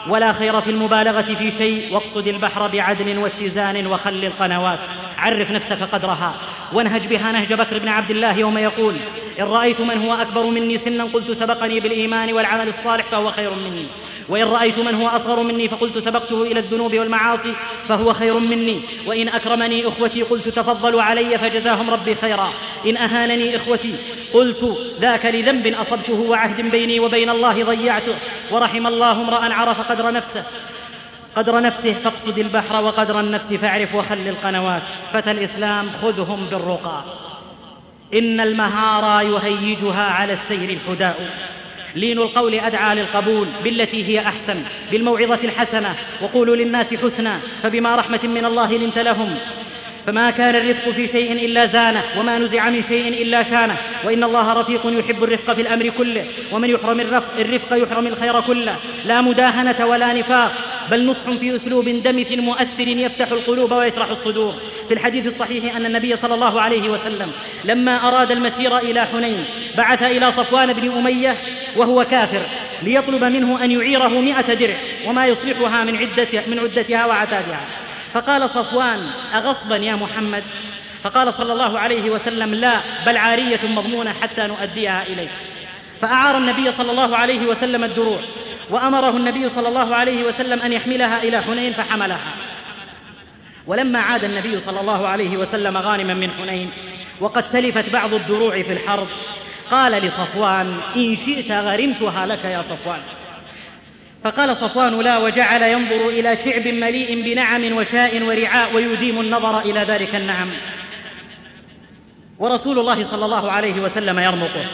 ولا خير في المبالغة في شيء واقصد البحر بعدل واتزان وخل القنوات. عرف نفسك قدرها. وانهج بها نهج بكر بن عبد الله يوم يقول إن رأيت من هو أكبر مني سنا قلت سبقني بالإيمان والعمل الصالح فهو خير مني. وإن رأيت من هو أصغر مني فقلت سبقته إلى الذنوب والمعاصي فهو خير مني. وإن أكرمني إخوتي قلت تفضلوا علي فجزاهم ربي خيرا. إن أهانني إخوتي قلت ذاك لذنب أصبته وعهد بيني وبين الله ضيعته. ورحم الله امرأ عرف قدر نفسه. قدر نفسه فاقصد البحر وقدر النفس فاعرف وخل القنوات. فتى الإسلام خذهم بالرقى. إن المهارى يهيجها على السير الحداء. لين القول أدعى للقبول بالتي هي أحسن بالموعظة الحسنة. وقولوا للناس حسنا فبما رحمة من الله لنت لهم. فما كان الرفق في شيء إلا زانه وما نزع من شيء إلا شانه. وإن الله رفيق يحب الرفق في الأمر كله. ومن يحرم الرفق يحرم الخير كله. لا مداهنة ولا نفاق بل نصح في أسلوب دمث مؤثر يفتح القلوب ويشرح الصدور. في الحديث الصحيح أن النبي صلى الله عليه وسلم لما أراد المسير إلى حنين بعث إلى صفوان بن أمية وهو كافر ليطلب منه أن يعيره مئة درع وما يصلحها من, عدة من عدتها وعتادها. فقال صفوان أغصبا يا محمد؟ فقال صلى الله عليه وسلم لا بل عارية مضمونة حتى نؤديها إليك. فأعار النبي صلى الله عليه وسلم الدروع وأمره النبي صلى الله عليه وسلم أن يحملها إلى حنين فحملها. ولما عاد النبي صلى الله عليه وسلم غانما من حنين وقد تلفت بعض الدروع في الحرب قال لصفوان إن شئت غرمتها لك يا صفوان. فقال صفوان لا وجعل ينظر إلى شعب مليء بنعم وشاء ورعاء ويديم النظر إلى ذلك النعم. ورسول الله صلى الله عليه وسلم يرمقه.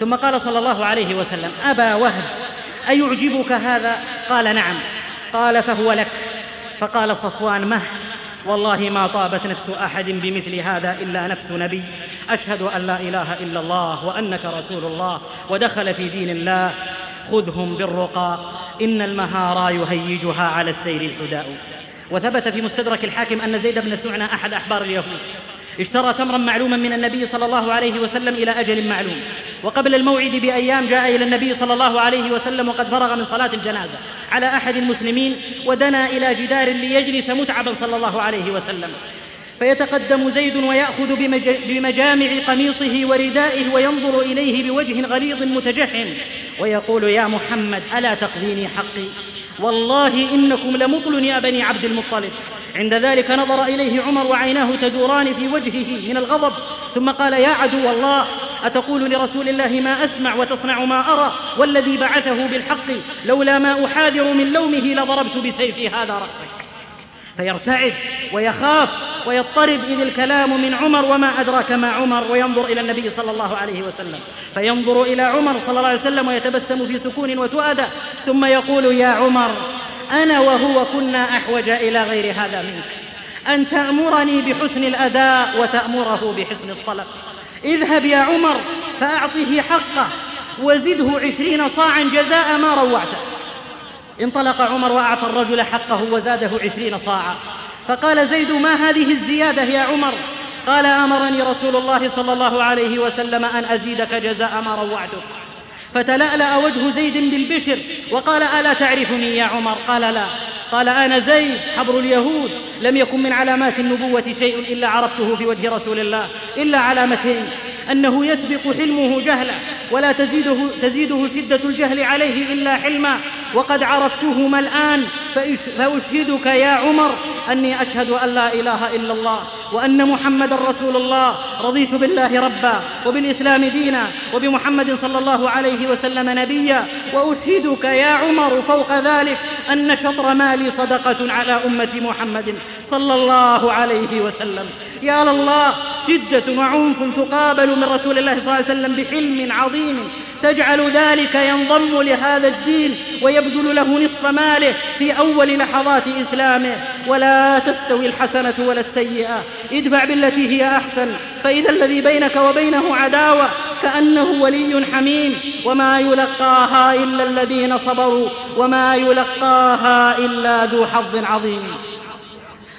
ثم قال صلى الله عليه وسلم أبا وهب أيعجبك هذا؟ قال نعم. قال فهو لك. فقال صفوان مه والله ما طابت نفس أحد بمثل هذا إلا نفس نبي. أشهد أن لا إله إلا الله وأنك رسول الله ودخل في دين الله. خذهم بالرقى إن المهارى يهيجها على السير الحداء. وثبت في مستدرك الحاكم أن زيد بن سعنى أحد أحبار اليهود. اشترى تمرا معلوما من النبي صلى الله عليه وسلم إلى أجل معلوم. وقبل الموعد بأيام جاء إلى النبي صلى الله عليه وسلم وقد فرغ من صلاة الجنازة على أحد المسلمين ودنا إلى جدار ليجلس متعبا صلى الله عليه وسلم. فيتقدم زيد ويأخذ بمجامع قميصه وردائه وينظر إليه بوجه غليظ متجهم ويقول يا محمد ألا تقضيني حقي؟ والله إنكم لمطل يا بني عبد المطلب. عند ذلك نظر إليه عمر وعيناه تدوران في وجهه من الغضب ثم قال يا عدو الله أتقول لرسول الله ما أسمع وتصنع ما أرى؟ والذي بعثه بالحق لولا ما أحاذر من لومه لضربت بسيفي هذا رأسك. فيرتعد ويخاف ويضطرب إذ الكلام من عمر وما أدراك ما عمر وينظر إلى النبي صلى الله عليه وسلم. فينظر إلى عمر صلى الله عليه وسلم ويتبسم في سكون وتؤدى ثم يقول يا عمر أنا وهو كنا أحوج إلى غير هذا منك. أن تأمرني بحسن الأداء وتأمره بحسن الطلب. اذهب يا عمر فأعطه حقه وزده عشرين صاعا جزاء ما روعته. انطلق عمر وأعطى الرجل حقه وزاده عشرين صاعا. فقال زيد ما هذه الزيادة يا عمر؟ قال أمرني رسول الله صلى الله عليه وسلم أن أزيدك جزاء ما روعتك. فتلألأ وجه زيد بالبشر وقال ألا تعرفني يا عمر؟ قال لا. قال أنا زيد حبر اليهود لم يكن من علامات النبوة شيء إلا عرفته في وجه رسول الله إلا علامتين أنه يسبق حلمه جهلا ولا تزيده, تزيده شدة الجهل عليه إلا حلما وقد عرفتهما الآن فأشهدك يا عمر أني أشهد أن لا إله إلا الله وأن محمد رسول الله رضيت بالله ربا وبالإسلام دينا وبمحمد صلى الله عليه وسلم نبيا وأشهدك يا عمر فوق ذلك أن شطر مالي صدقة على أمة محمد صلى الله عليه وسلم. يا لله شدة وعنف تقابل من رسول الله صلى الله عليه وسلم بحلم عظيم. تجعل ذلك ينضم لهذا الدين ويبذل له نصف ماله في أول لحظات إسلامه. ولا تستوي الحسنة ولا السيئة. ادفع بالتي هي أحسن. فإذا الذي بينك وبينه عداوة كأنه ولي حميم. وما يلقاها إلا الذين صبروا وما يلقاها إلا ذو حظ عظيم.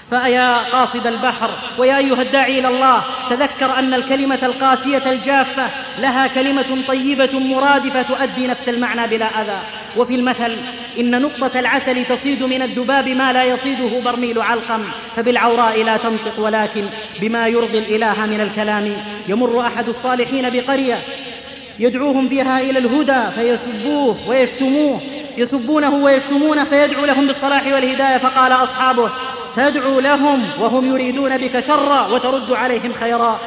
فيا قاصد البحر ويا أيها الداعي إلى الله تذكر أن الكلمة القاسية الجافة لها كلمة طيبة مرادفة تؤدي نفس المعنى بلا أذى. وفي المثل إن نقطة العسل تصيد من الذباب ما لا يصيده برميل علقم فبالعوراء لا تنطق ولكن بما يرضي الإله من الكلام يمر أحد الصالحين بقرية يدعوهم فيها إلى الهدى فيسبوه ويشتموه. يسبونه ويشتمونه فيدعو لهم بالصلاح والهداية. فقال أصحابه تدعو لهم وهم يريدون بك شرا وترد عليهم خيرا.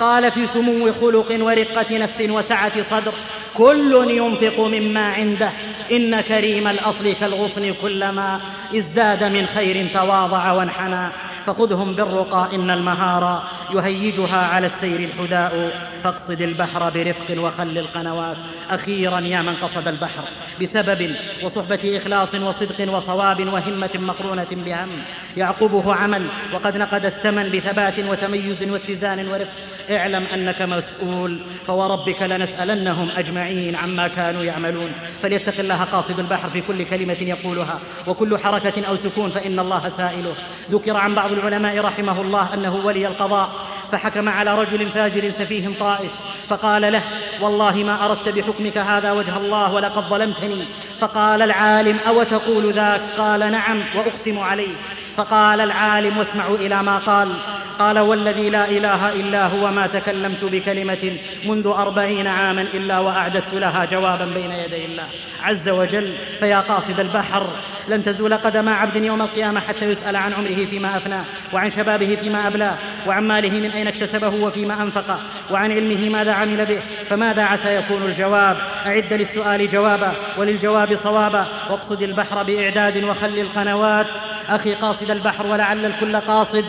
قال في سمو خلق ورقة نفس وسعة صدر كل ينفق مما عنده. إن كريم الأصل كالغصن كلما ازداد من خير تواضع وانحنى. فخذهم بالرقى إن المهارة يهيجها على السير الحداء. فاقصد البحر برفق وخل القنوات. أخيرا يا من قصد البحر بسبب وصحبة إخلاص وصدق وصواب وهمة مقرونة بهم. يعقبه عمل وقد نقد الثمن بثبات وتميز واتزان ورفق. اعلم أنك مسؤول فوربك لنسألنهم أجمعين عما كانوا يعملون. فليتق الله قاصد البحر في كل كلمة يقولها وكل حركة أو سكون فإن الله سائله. ذكر عن بعض العلماء رحمه الله أنه ولي القضاء فحكم على رجل فاجر سفيه طائش فقال له والله ما أردت بحكمك هذا وجه الله ولقد ظلمتني. فقال العالم أو تقول ذاك؟ قال نعم وأقسم عليه. فقال العالم واسمعوا إلى ما قال. قال والذي لا إله إلا هو ما تكلمت بكلمة منذ أربعين عاما إلا وأعددت لها جوابا بين يدي الله عز وجل. فيا قاصد البحر لن تزول قدم عبد يوم القيامة حتى يسأل عن عمره فيما أفناه وعن شبابه فيما أبلاه وعن ماله من أين اكتسبه وفيما أنفقه وعن علمه ماذا عمل به فماذا عسى يكون الجواب؟ أعد للسؤال جوابا وللجواب صوابا. واقصد البحر بإعداد وخل القنوات. أخي قاصد البحر ولعل الكل قاصد.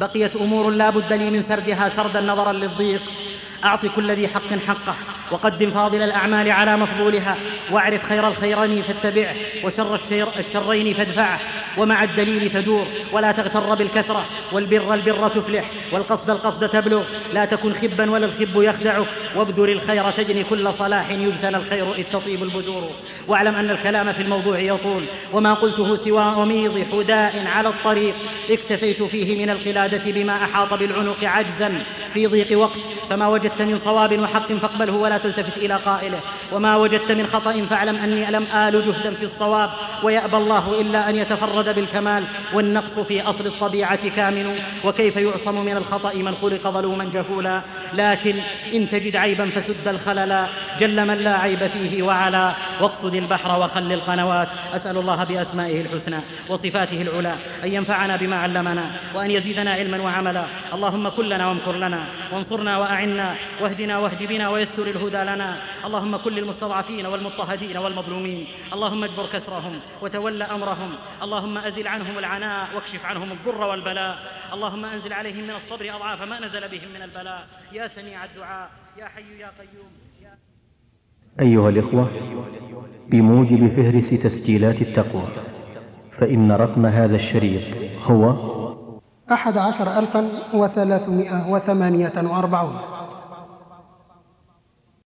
بقيت أمور لا بد لي من سردها سردا نظرا للضيق. أعط كل ذي حق حقه. وقدم فاضل الأعمال على مفضولها واعرف خير الخيرين فاتبعه وشر الشر الشرين فادفعه ومع الدليل تدور ولا تغتر بالكثرة والبر البر تفلح والقصد القصد تبلغ لا تكن خبا ولا الخب يخدعك وابذر الخير تجني كل صلاح يجتنى الخير إذ تطيب البذور. واعلم أن الكلام في الموضوع يطول وما قلته سوى أميض حداء على الطريق اكتفيت فيه من القلادة بما أحاط بالعنق عجزا. في ضيق وقت فما وجدت من صواب وحق فاقبله ولا تلتفت إلى قائله. وما وجدت من خطأ فاعلم أني لم آل جهدا في الصواب. ويأبى الله إلا أن المفرد بالكمال. والنقص في أصل الطبيعة كامن. وكيف يعصم من الخطأ من خلق ظلوما جهولا. لكن إن تجد عيبا فسد الخللا جل من لا عيب فيه وعلا. واقصد البحر وخل القنوات. أسأل الله بأسمائه الحسنى وصفاته العلى أن ينفعنا بما علمنا. وأن يزيدنا علما وعملا. اللهم كن لنا وامكر لنا. وانصرنا وأعنا. واهدنا واهد بنا ويسر الهدى. لنا. اللهم كن للمستضعفين والمضطهدين والمظلومين. اللهم اجبر كسرهم وتول أمرهم. اللهم أزل عنهم العناء واكشف عنهم الضر والبلاء. اللهم أنزل عليهم من الصبر أضعاف ما نزل بهم من البلاء. يا سميع الدعاء. يا حي يا قيوم. يا أيها الإخوة بموجب فهرس تسجيلات التقوى فإن رقم هذا الشريط هو أحد عشر ألفا وثلاثمائة وثمانية وأربعون.